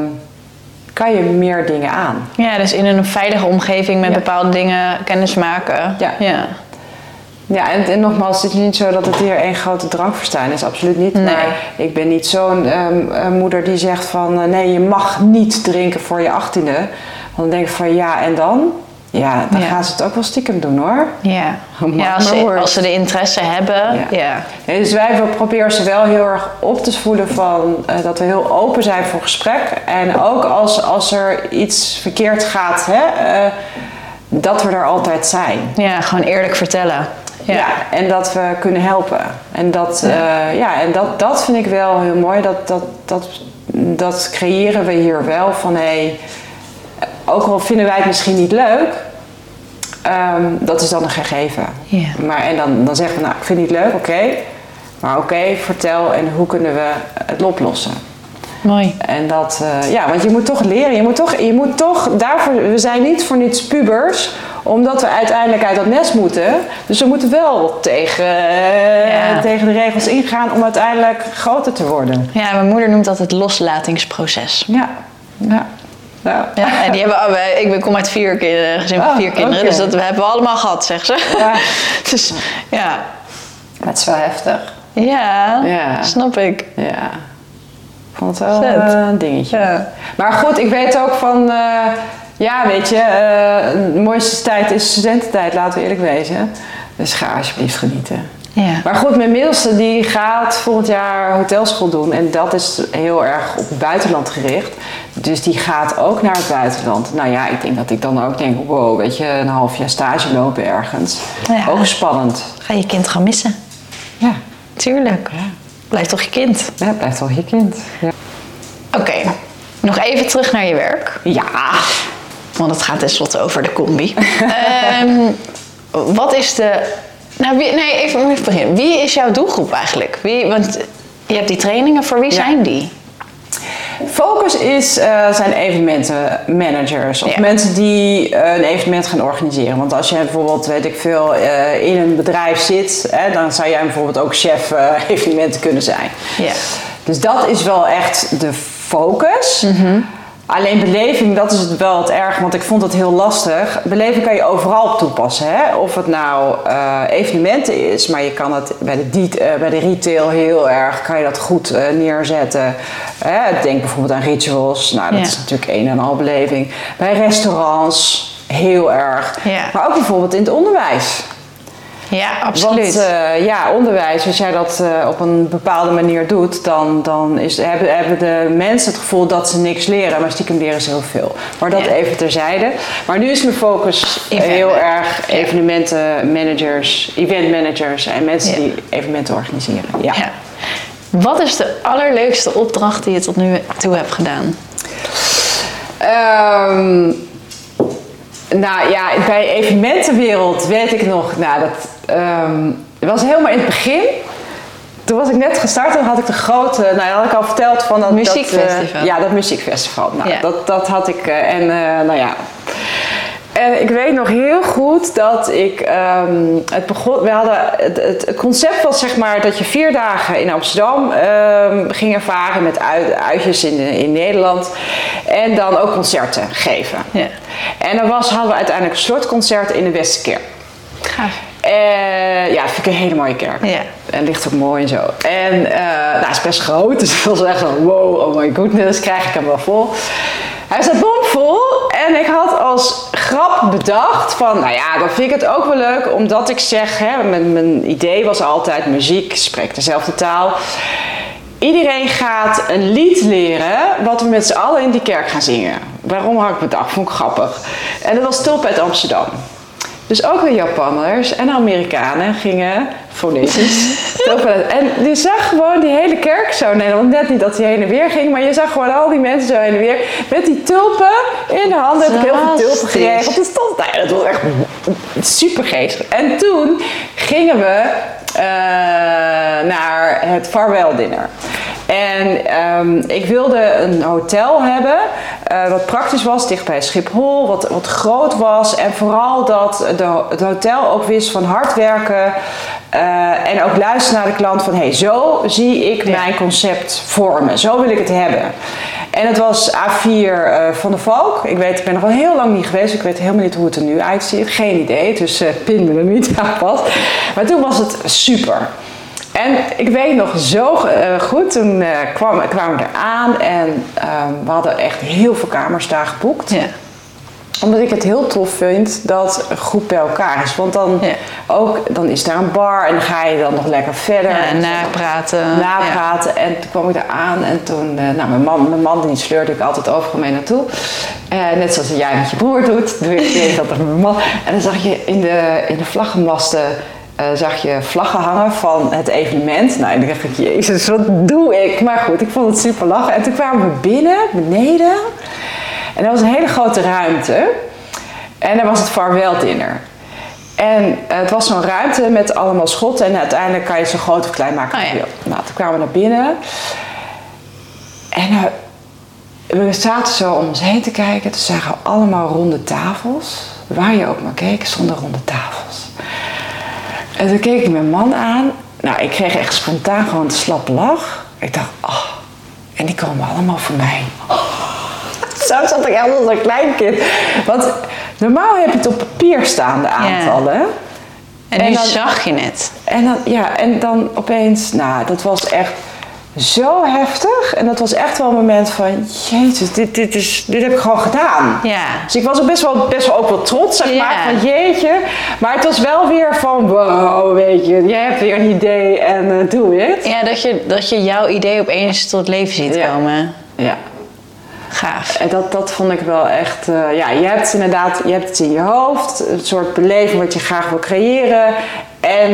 kan je meer dingen aan. Ja, dus in een veilige omgeving met Ja. bepaalde dingen kennis maken. Ja. ja. Ja, en, en nogmaals, het is niet zo dat het hier één grote drankverstijn is, absoluut niet. Nee. Maar ik ben niet zo'n ehm, eh, moeder die zegt van eh, nee, je mag niet drinken voor je achttiende. Want dan denk ik van ja, en dan? Ja, dan Ja. gaan ze het ook wel stiekem doen hoor. Ja, [laughs] als, ze, worden. als ze de interesse hebben. Ja. Ja. Ja, dus wij proberen ze wel heel erg op te voeden van eh, dat we heel open zijn voor gesprek. En ook als, als er iets verkeerd gaat, hè, eh, dat we er altijd zijn. Ja, gewoon eerlijk vertellen. Ja. Ja. en dat we kunnen helpen. En dat, ja. ja, en dat, dat vind ik wel heel mooi. Dat, dat, dat, dat creëren we hier wel van hé, ook al vinden wij het misschien niet leuk, ehm, dat is dan een gegeven. Maar, en dan, dan zeggen we, nou, ik vind het niet leuk, oké. Maar oké, vertel en hoe kunnen we het oplossen? Mooi. En dat, eh, ja, want je moet toch leren. Je moet toch, je moet toch, daarvoor, we zijn niet voor niets pubers, omdat we uiteindelijk uit dat nest moeten. Dus we moeten wel tegen, eh, Ja. tegen de regels ingaan om uiteindelijk groter te worden. Ja, mijn moeder noemt dat het loslatingsproces. Ja, ja. Ja. Ja, en die hebben, oh, wij- ik kom uit vier kinderen, gezin van Oh, vier kinderen, dus dat hebben we allemaal gehad, zegt ze. Ja. [laughs] dus ja, Het is wel heftig. ja, Ja. snap ik. Ja. Ik vond het wel Vet. eh, een dingetje. Ja. Maar goed, ik weet ook van, eh, ja, weet je, eh, de mooiste tijd is studententijd, laten we eerlijk wezen. Dus ga alsjeblieft genieten. Ja. Maar goed, mijn middelste die gaat volgend jaar hotelschool doen. En dat is heel erg op het buitenland gericht. Dus die gaat ook naar het buitenland. Nou ja, ik denk dat ik dan ook denk, wow, weet je, een half jaar stage lopen ergens. Ja. Ook spannend. Ga je kind gaan missen? Ja, Tuurlijk. Blijf toch je kind. ja blijft wel je kind. Ja. Oké, nog even terug naar je werk. ja. Want het gaat tenslotte over de combi. [laughs] Ehm, wat is de Nou, wie, nee, even, even beginnen. Wie is jouw doelgroep eigenlijk? Wie, want je hebt die trainingen, voor wie Ja. zijn die? Focus is, eh, zijn evenementenmanagers of Ja. mensen die eh, een evenement gaan organiseren. Want als je bijvoorbeeld, weet ik veel, eh, in een bedrijf zit, hè, dan zou jij bijvoorbeeld ook chef [laughs] evenementen kunnen zijn. Ja. Dus dat is wel echt de focus. Mhm. Alleen beleving, dat is het wel het erg, want ik vond het heel lastig. Beleving kan je overal op toepassen. Hè? Of het nou eh, evenementen is, maar je kan het bij de, diet- eh, bij de retail heel erg, kan je dat goed eh, neerzetten. Denk bijvoorbeeld aan rituals, nou dat Ja. is natuurlijk een en al beleving. Bij restaurants, heel erg. Ja. Maar ook bijvoorbeeld in het onderwijs. Ja, absoluut. Want eh, ja, onderwijs, als jij dat eh, op een bepaalde manier doet, dan, dan is, hebben, hebben de mensen het gevoel dat ze niks leren, maar stiekem leren ze heel veel. Maar dat Ja. even terzijde. Maar nu is mijn focus Event- heel erg evenementenmanagers, eventmanagers en mensen Ja. die evenementen organiseren. Ja. ja. Wat is de allerleukste opdracht die je tot nu toe hebt gedaan? Ehm, nou ja, bij evenementenwereld weet ik nog, nou dat ehm, het was helemaal in het begin. Toen was ik net gestart en had ik de grote, nou dat had ik al verteld van dat Muziekfestival. Dat, eh, ja, dat muziekfestival. Nou, Ja. dat, dat had ik eh, en eh, nou ja. En ik weet nog heel goed dat ik ehm, het begon. We hadden het, concept was zeg maar dat je vier dagen in Amsterdam ehm, ging ervaren met uit, uitjes in, in Nederland en dan ook concerten geven. Ja. En dan was, hadden we uiteindelijk een slotconcert in de Westerkerk. Gaaf. Eh, ja, dat vind ik een hele mooie kerk. Ja. En ligt ook mooi en zo. En eh nou, het is best groot, dus was echt zo, wow, oh my goodness, krijg ik hem wel vol. Hij staat bomvol en ik had als grap bedacht van, nou ja, dan vind ik het ook wel leuk, omdat ik zeg, hè, mijn, mijn idee was altijd, muziek spreekt dezelfde taal. Iedereen gaat een lied leren wat we met z'n allen in die kerk gaan zingen. Waarom had ik bedacht? Vond ik grappig. En dat was Tulp uit Amsterdam. Dus ook de Japanners en Amerikanen gingen fonetisch. [laughs] En je zag gewoon die hele kerk zo. Nee, want net niet dat hij heen en weer ging, maar je zag gewoon al die mensen zo heen en weer. Met die tulpen in de handen. Heb ik heel veel tulpen geregeld. Het stond, nou ja, dat was echt super geestig. En toen gingen we naar het farewell dinner. En ehm, ik wilde een hotel hebben eh, wat praktisch was, dicht bij Schiphol, wat, wat groot was. En vooral dat de, het hotel ook wist van hard werken eh, en ook luisteren naar de klant van... hey, zo zie ik mijn concept vormen, zo wil ik het hebben. En het was A4 eh, van de Valk. Ik weet, ik ben nog wel heel lang niet geweest. Ik weet helemaal niet hoe het er nu uitziet. Geen idee, dus eh pin me er niet [laughs] aan vast. Maar toen was het super. En ik weet nog zo goed, toen kwam, kwamen we eraan en ehm, we hadden echt heel veel kamers daar geboekt. Ja. Omdat ik het heel tof vind dat een groep bij elkaar is. Want dan, Ja. ook, dan is daar een bar en dan ga je dan nog lekker verder. Ja, En napraten. napraten. En toen kwam ik daar aan en toen, eh, nou mijn man, mijn man die sleurde ik altijd overal mee naartoe. Eh, net zoals jij met je broer doet, doe ik dat met mijn man. En dan zag je in de, in de vlaggenmasten, eh, zag je vlaggen hangen van het evenement. Nou, en dan dacht ik, jezus, wat doe ik? Maar goed, ik vond het super lachen. En toen kwamen we binnen, beneden. En dat was een hele grote ruimte. En daar was het farewell dinner. En het was zo'n ruimte met allemaal schotten. En uiteindelijk kan je het zo groot of klein maken Oh ja. je wil. Nou, toen kwamen we naar binnen. En eh, we zaten zo om ons heen te kijken. Toen zagen we allemaal ronde tafels. Waar je ook maar keek, stonden ronde tafels. En toen keek ik mijn man aan. Nou, ik kreeg echt spontaan gewoon een slappe lach. Ik dacht, oh, en die komen allemaal voor mij. Zo zat ik echt als een klein kind. Want normaal heb je het op papier staan, de aantallen. En nu En dan- zag je het. En dan, ja, en dan opeens, nou, dat was echt zo heftig. En dat was echt wel een moment van, jezus, dit, dit, is, dit heb ik gewoon gedaan. Ja. Dus ik was ook best wel, best wel ook wel trots, zeg Ja. maar, van jeetje. Maar het was wel weer van, wow, weet je, jij hebt weer een idee en eh, doe het. Ja, dat je, dat je jouw idee opeens tot leven ziet Ja. komen. Ja. Gaaf. En dat, dat vond ik wel echt, eh, ja, je hebt inderdaad, je hebt het in je hoofd, een soort beleving wat je graag wil creëren. En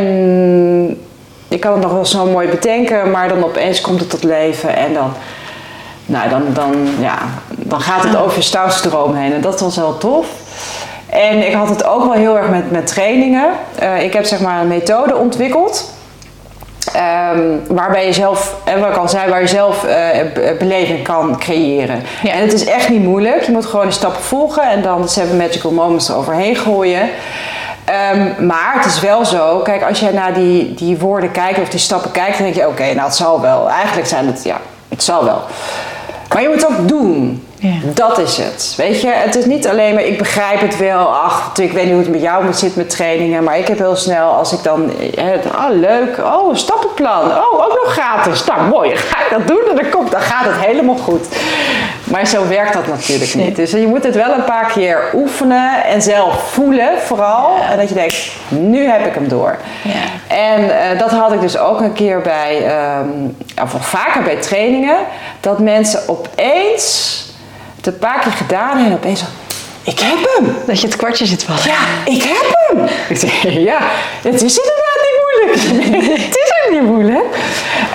je kan het nog wel zo mooi bedenken, maar dan opeens komt het tot leven en dan, nou, dan, dan, ja, dan gaat het over je stouwstroom heen. En dat was wel tof. En ik had het ook wel heel erg met, met trainingen. Eh, ik heb zeg maar een methode ontwikkeld. Ehm, waarbij je zelf, en wat ik al zei, waar je zelf be- beleving kan creëren. Ja. En het is echt niet moeilijk. Je moet gewoon de stappen volgen en dan de Seven Magical Moments eroverheen gooien. Ehm, maar het is wel zo, kijk, als jij naar die, die woorden kijkt of die stappen kijkt, dan denk je: oké, nou het zal wel. Eigenlijk zijn het, ja, het zal wel. Maar je moet het ook doen. Ja. Dat is het. Weet je, het is niet alleen maar ik begrijp het wel. Ach, ik weet niet hoe het met jou zit met trainingen. Maar ik heb heel snel, als ik dan. Oh, leuk. Oh, een stappenplan. Oh, ook nog gratis. Nou, mooi. Dan ga ik dat doen en dan, komt, dan gaat het helemaal goed. Maar zo werkt dat natuurlijk niet. Dus je moet het wel een paar keer oefenen en zelf voelen, vooral. En dat je denkt: nu heb ik hem door. Ja. En eh, dat had ik dus ook een keer bij, ehm, of vaker bij trainingen, dat mensen opeens het een paar keer gedaan en opeens zo, ik heb hem! Dat je het kwartje zit vallen. Ja, ik heb hem! Ik zeg, [laughs] ja, het is inderdaad niet moeilijk. [laughs] het is ook niet moeilijk.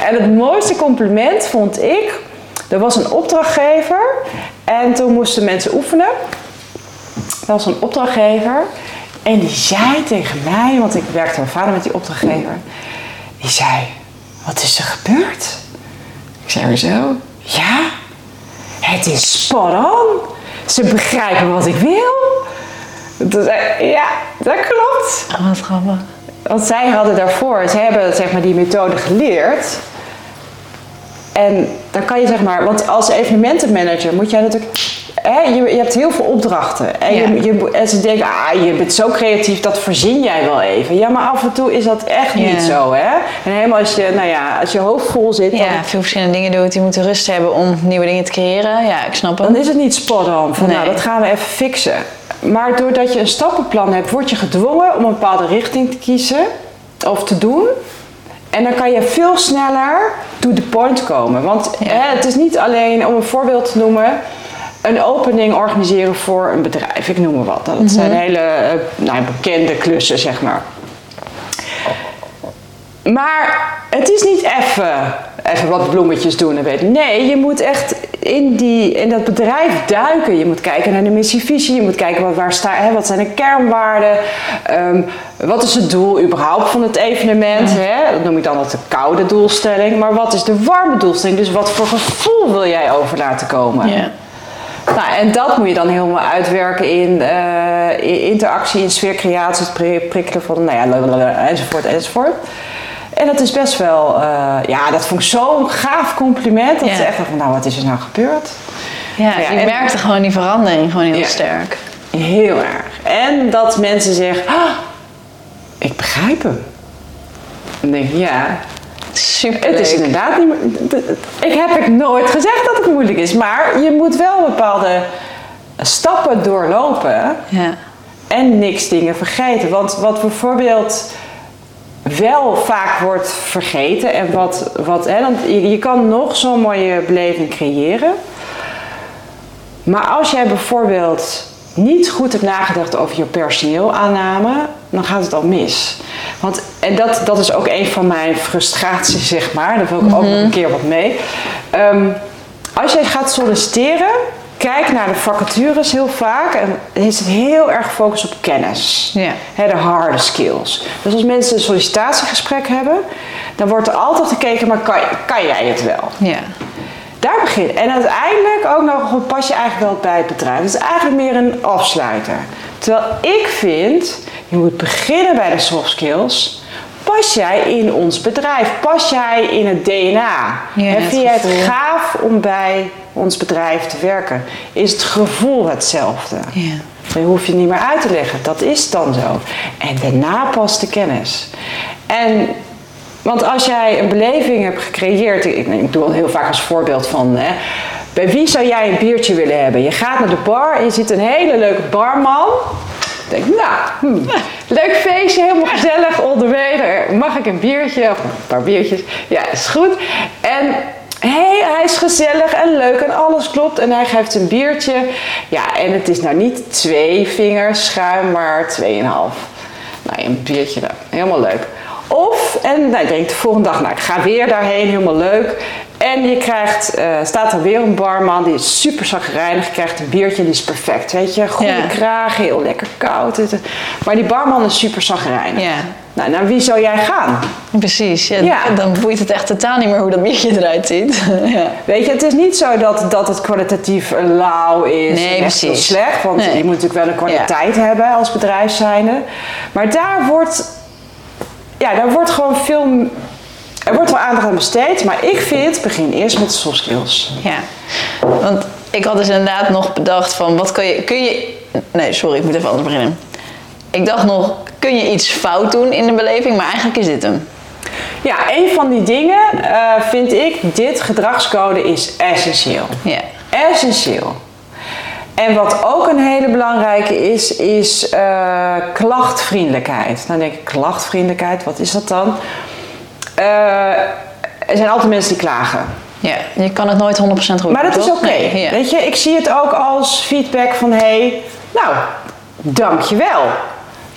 En het mooiste compliment vond ik, er was een opdrachtgever en toen moesten mensen oefenen. Er was een opdrachtgever en die zei tegen mij, want ik werkte al vader met die opdrachtgever, die zei, wat is er gebeurd? Ik zei, zo, ja, het is spot on. Ze begrijpen wat ik wil. Ik, ja, dat klopt. Oh, wat grappig. Want zij hadden daarvoor, ze hebben zeg maar die methode geleerd. En dan kan je zeg maar, want als evenementenmanager moet jij natuurlijk, hè, je, je hebt heel veel opdrachten. En, Ja. je, je, en ze denken, ah, je bent zo creatief, dat verzin jij wel even. Ja, maar af en toe is dat echt Ja. niet zo, hè. En helemaal als je, nou ja, als je hoofd vol zit, dan, Ja, veel verschillende dingen doet. Die moeten rust hebben om nieuwe dingen te creëren. Ja, ik snap dan het. is het niet spot on. Van, Nee. nou, dat gaan we even fixen. Maar doordat je een stappenplan hebt, word je gedwongen om een bepaalde richting te kiezen of te doen. En dan kan je veel sneller to the point komen. Want Ja. hè, het is niet alleen, om een voorbeeld te noemen, een opening organiseren voor een bedrijf. Ik noem maar wat. Dat zijn hele eh, nou, bekende klussen, zeg maar. Maar het is niet even, even wat bloemetjes doen en weet. Nee, je moet echt in, die, in dat bedrijf duiken. Je moet kijken naar de missievisie. Je moet kijken wat, waar sta, hè, wat zijn de kernwaarden. Ehm, wat is het doel überhaupt van het evenement? Hè? Dat noem ik dan altijd de koude doelstelling. Maar wat is de warme doelstelling? Dus wat voor gevoel wil jij over laten komen? Ja. Nou, en dat moet je dan helemaal uitwerken in, eh, in interactie, in sfeercreatie, het pri- prikkelen van, nou ja, enzovoort, enzovoort. En dat is best wel, eh, ja, dat vond ik zo'n gaaf compliment. Dat Ja. ze echt dacht van, nou, wat is er nou gebeurd? Ja, Ja, je en- merkte gewoon die verandering gewoon heel Ja. sterk. Heel erg. En dat mensen zeggen, ah, ik begrijp hem. Dan denk ik, ja, Super het is inderdaad niet Ik heb ik nooit gezegd dat het moeilijk is, maar je moet wel bepaalde stappen doorlopen. Ja. en niks dingen vergeten. Want wat bijvoorbeeld wel vaak wordt vergeten en wat, wat hè, je, je kan nog zo'n mooie beleving creëren. Maar als jij bijvoorbeeld niet goed hebt nagedacht over je personeelaanname, dan gaat het al mis. Want, en dat, dat is ook een van mijn frustraties, zeg maar. Daar wil ik ook nog een keer wat mee. Ehm, als jij gaat solliciteren, kijk naar de vacatures heel vaak. En is het heel erg gefocust op kennis. Ja. De harde skills. Dus als mensen een sollicitatiegesprek hebben, dan wordt er altijd gekeken, maar kan, kan jij het wel? Ja. Daar begin. En uiteindelijk ook nog pas je eigenlijk wel bij het bedrijf. Het is eigenlijk meer een afsluiter. Terwijl ik vind, je moet beginnen bij de soft skills. Pas jij in ons bedrijf? Pas jij in het DNA? Ja, het vind jij het gaaf om bij ons bedrijf te werken? Is het gevoel hetzelfde? Ja. Dan hoef je niet meer uit te leggen. Dat is dan zo. En daarna pas de kennis. En, want als jij een beleving hebt gecreëerd... Ik, ik doe al heel vaak als voorbeeld van... Hè, bij wie zou jij een biertje willen hebben? Je gaat naar de bar en je ziet een hele leuke barman. Denk nou, hmm, leuk feestje, helemaal gezellig. Daar Mag ik een biertje? Of een paar biertjes? Ja, is goed. En hey, hij is gezellig en leuk en alles klopt. En hij geeft een biertje. Ja, en het is nou niet twee vingers schuim, maar tweeënhalf. Nou, een biertje. Helemaal leuk. Of, en nou, je denkt de volgende dag, nou ik ga weer daarheen, helemaal leuk. En je krijgt, eh, staat er weer een barman, die is super zagrijnig. Je krijgt een biertje, die is perfect, weet je. Goede Ja. kraag, heel lekker koud. Maar die barman is super zagrijnig. Ja. Nou, naar wie zou jij gaan? Precies, ja, Ja. dan boeit het echt totaal niet meer hoe dat biertje eruit ziet. [laughs] ja. Weet je, het is niet zo dat, dat het kwalitatief lauw is. Nee, en precies. slecht, want Nee. je moet natuurlijk wel een kwaliteit hebben als bedrijf zijnde. Maar daar wordt, ja, daar wordt gewoon veel, er wordt wel aandacht aan besteed. Maar ik vind, begin eerst met de soft skills. Ja, want ik had dus inderdaad nog bedacht van wat kun je, kun je... Nee, sorry, ik moet even anders beginnen. Ik dacht nog, kun je iets fout doen in de beleving? Maar eigenlijk is dit hem. Ja, een van die dingen eh, vind ik, dit gedragscode is essentieel. Ja. Essentieel. En wat ook een hele belangrijke is, is eh, klachtvriendelijkheid. Dan denk ik, klachtvriendelijkheid, wat is dat dan? Eh, er zijn altijd mensen die klagen. Ja, je kan het nooit 100% goed Maar dat is oké. Nee, ja. Weet je, ik zie het ook als feedback van hé, hey, nou, dankjewel.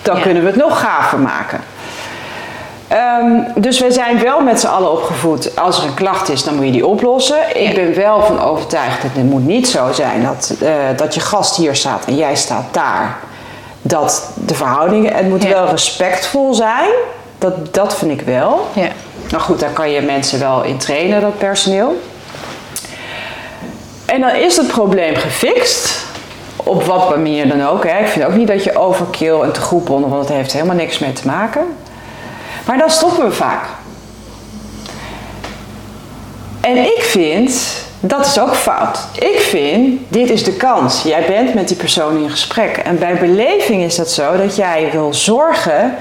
Dan Ja. kunnen we het nog gaver maken. Ehm, dus we zijn wel met z'n allen opgevoed. Als er een klacht is, dan moet je die oplossen. Ik ben wel van overtuigd dat het moet niet zo zijn dat, eh, dat je gast hier staat en jij staat daar. Dat de verhoudingen, het moet Ja. wel respectvol zijn. Dat, dat vind ik wel. Ja. Nou goed, daar kan je mensen wel in trainen, dat personeel. En dan is het probleem gefixt. Op wat manier dan ook. Hè. Ik vind ook niet dat je overkill en te goed bonden, want het heeft helemaal niks mee te maken. Maar dan stoppen we vaak. En ik vind, dat is ook fout. Ik vind, dit is de kans. Jij bent met die persoon in gesprek. En bij beleving is dat zo dat jij wil zorgen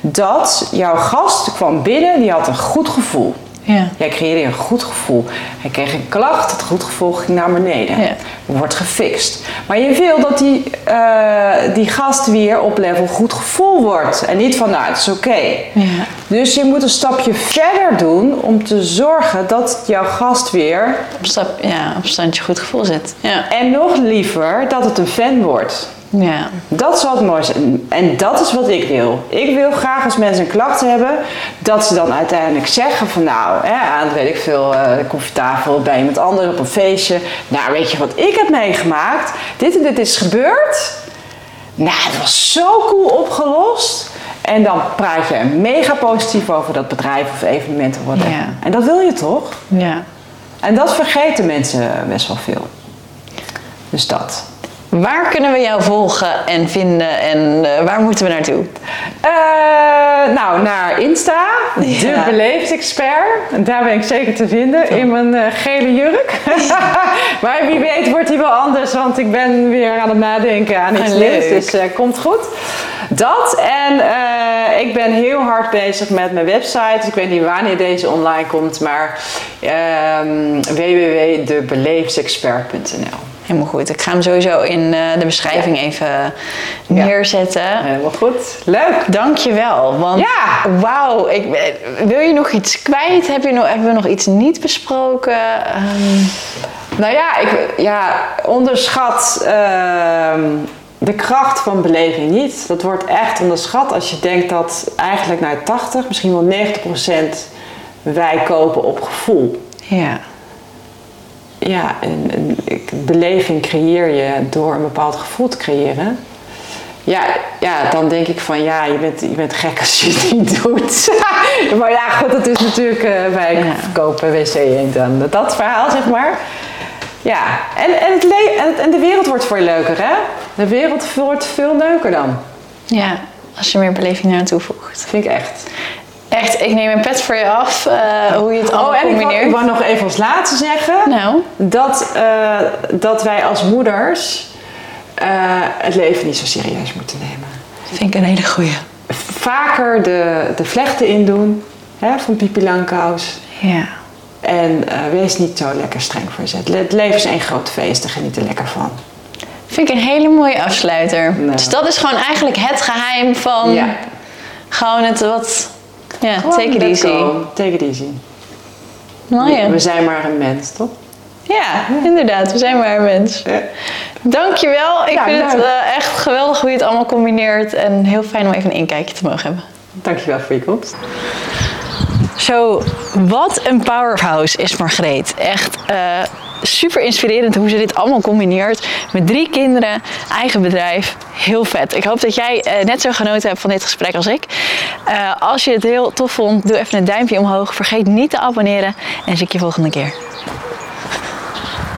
dat jouw gast kwam binnen, die had een goed gevoel. Ja. Jij creëerde een goed gevoel. Hij kreeg een klacht, het goed gevoel ging naar beneden. Ja. Wordt gefixt. Maar je wil dat die, eh, die gast weer op level goed gevoel wordt. En niet van, nou, het is oké. Ja. Dus je moet een stapje verder doen om te zorgen dat jouw gast weer... Op, stap, ja, op standje goed gevoel zit. Ja. En nog liever dat het een fan wordt. Ja. Dat zou het mooi zijn. En dat is wat ik wil. Ik wil graag als mensen een klacht hebben, dat ze dan uiteindelijk zeggen van nou, hè, aan weet ik veel, eh koffietafel bij iemand anders op een feestje. Nou, weet je wat ik heb meegemaakt? Dit en dit is gebeurd. Nou, het was zo cool opgelost. En dan praat je mega positief over dat bedrijf of evenement of whatever. Ja. En dat wil je toch? ja. En dat vergeten mensen best wel veel. Dus dat. Waar kunnen we jou volgen en vinden en eh, waar moeten we naartoe? Eh, nou, naar Insta, Ja. de beleefd expert. En daar ben ik zeker te vinden in mijn eh, gele jurk. [laughs] maar wie weet wordt die wel anders, want ik ben weer aan het nadenken aan iets Ah, nieuws. Dus komt goed. Dat en ik ben heel hard bezig met mijn website. Ik weet niet wanneer deze online komt, maar ehm www.debeleefdexpert.nl. Helemaal goed. Ik ga hem sowieso in eh, de beschrijving even neerzetten. Helemaal goed. Leuk. Dankjewel. Want Ja. wauw, ik, ben- wil je nog iets kwijt? Heb je nog, hebben we nog iets niet besproken? Ehm, Nou ja, ik, ja onderschat ehm, de kracht van beleving niet. Dat wordt echt onderschat als je denkt dat eigenlijk naar 80, misschien wel 90 procent wij kopen op gevoel. ja. Ja, en, en ik- beleving creëer je door een bepaald gevoel te creëren. Ja, ja, dan denk ik van ja, je bent, je bent gek als je het niet doet. [laughs] maar ja, goed, dat is natuurlijk, eh, Ja. verkopen wc eend aan dat verhaal, zeg maar. Ja, en, en, het le- en, en de wereld wordt voor je leuker, hè? De wereld wordt veel leuker dan. ja, als je meer beleving eraan toevoegt. Vind ik echt. Echt, ik neem een pet voor je af, eh, hoe je het allemaal Oh, en ik wou, combineert. ik wou nog even als laatste zeggen. Nou, dat, eh, dat wij als moeders eh, het leven niet zo serieus moeten nemen. vind ik een hele goeie. Vaker de, de vlechten indoen hè, van Pipi Langkous. Ja. En wees niet zo lekker streng voor jezelf. Het leven is één groot feest, daar geniet er lekker van. Vind ik een hele mooie afsluiter. Nou. Dus dat is gewoon eigenlijk het geheim van Ja. gewoon het wat... Ja, Gewoon take it easy. go. Take it easy. Mooi, hè? We zijn maar een mens, toch? Ja, inderdaad. We zijn maar een mens. Ja. Dankjewel. Ik Ja, vind het eh, echt geweldig hoe je het allemaal combineert. En heel fijn om even een inkijkje te mogen hebben. Dankjewel voor je komst. Zo, wat een powerhouse is Margreet. Echt eh, super inspirerend hoe ze dit allemaal combineert. Met drie kinderen, eigen bedrijf. Heel vet. Ik hoop dat jij eh, net zo genoten hebt van dit gesprek als ik. Eh, als je het heel tof vond, doe even een duimpje omhoog. Vergeet niet te abonneren en zie ik je volgende keer.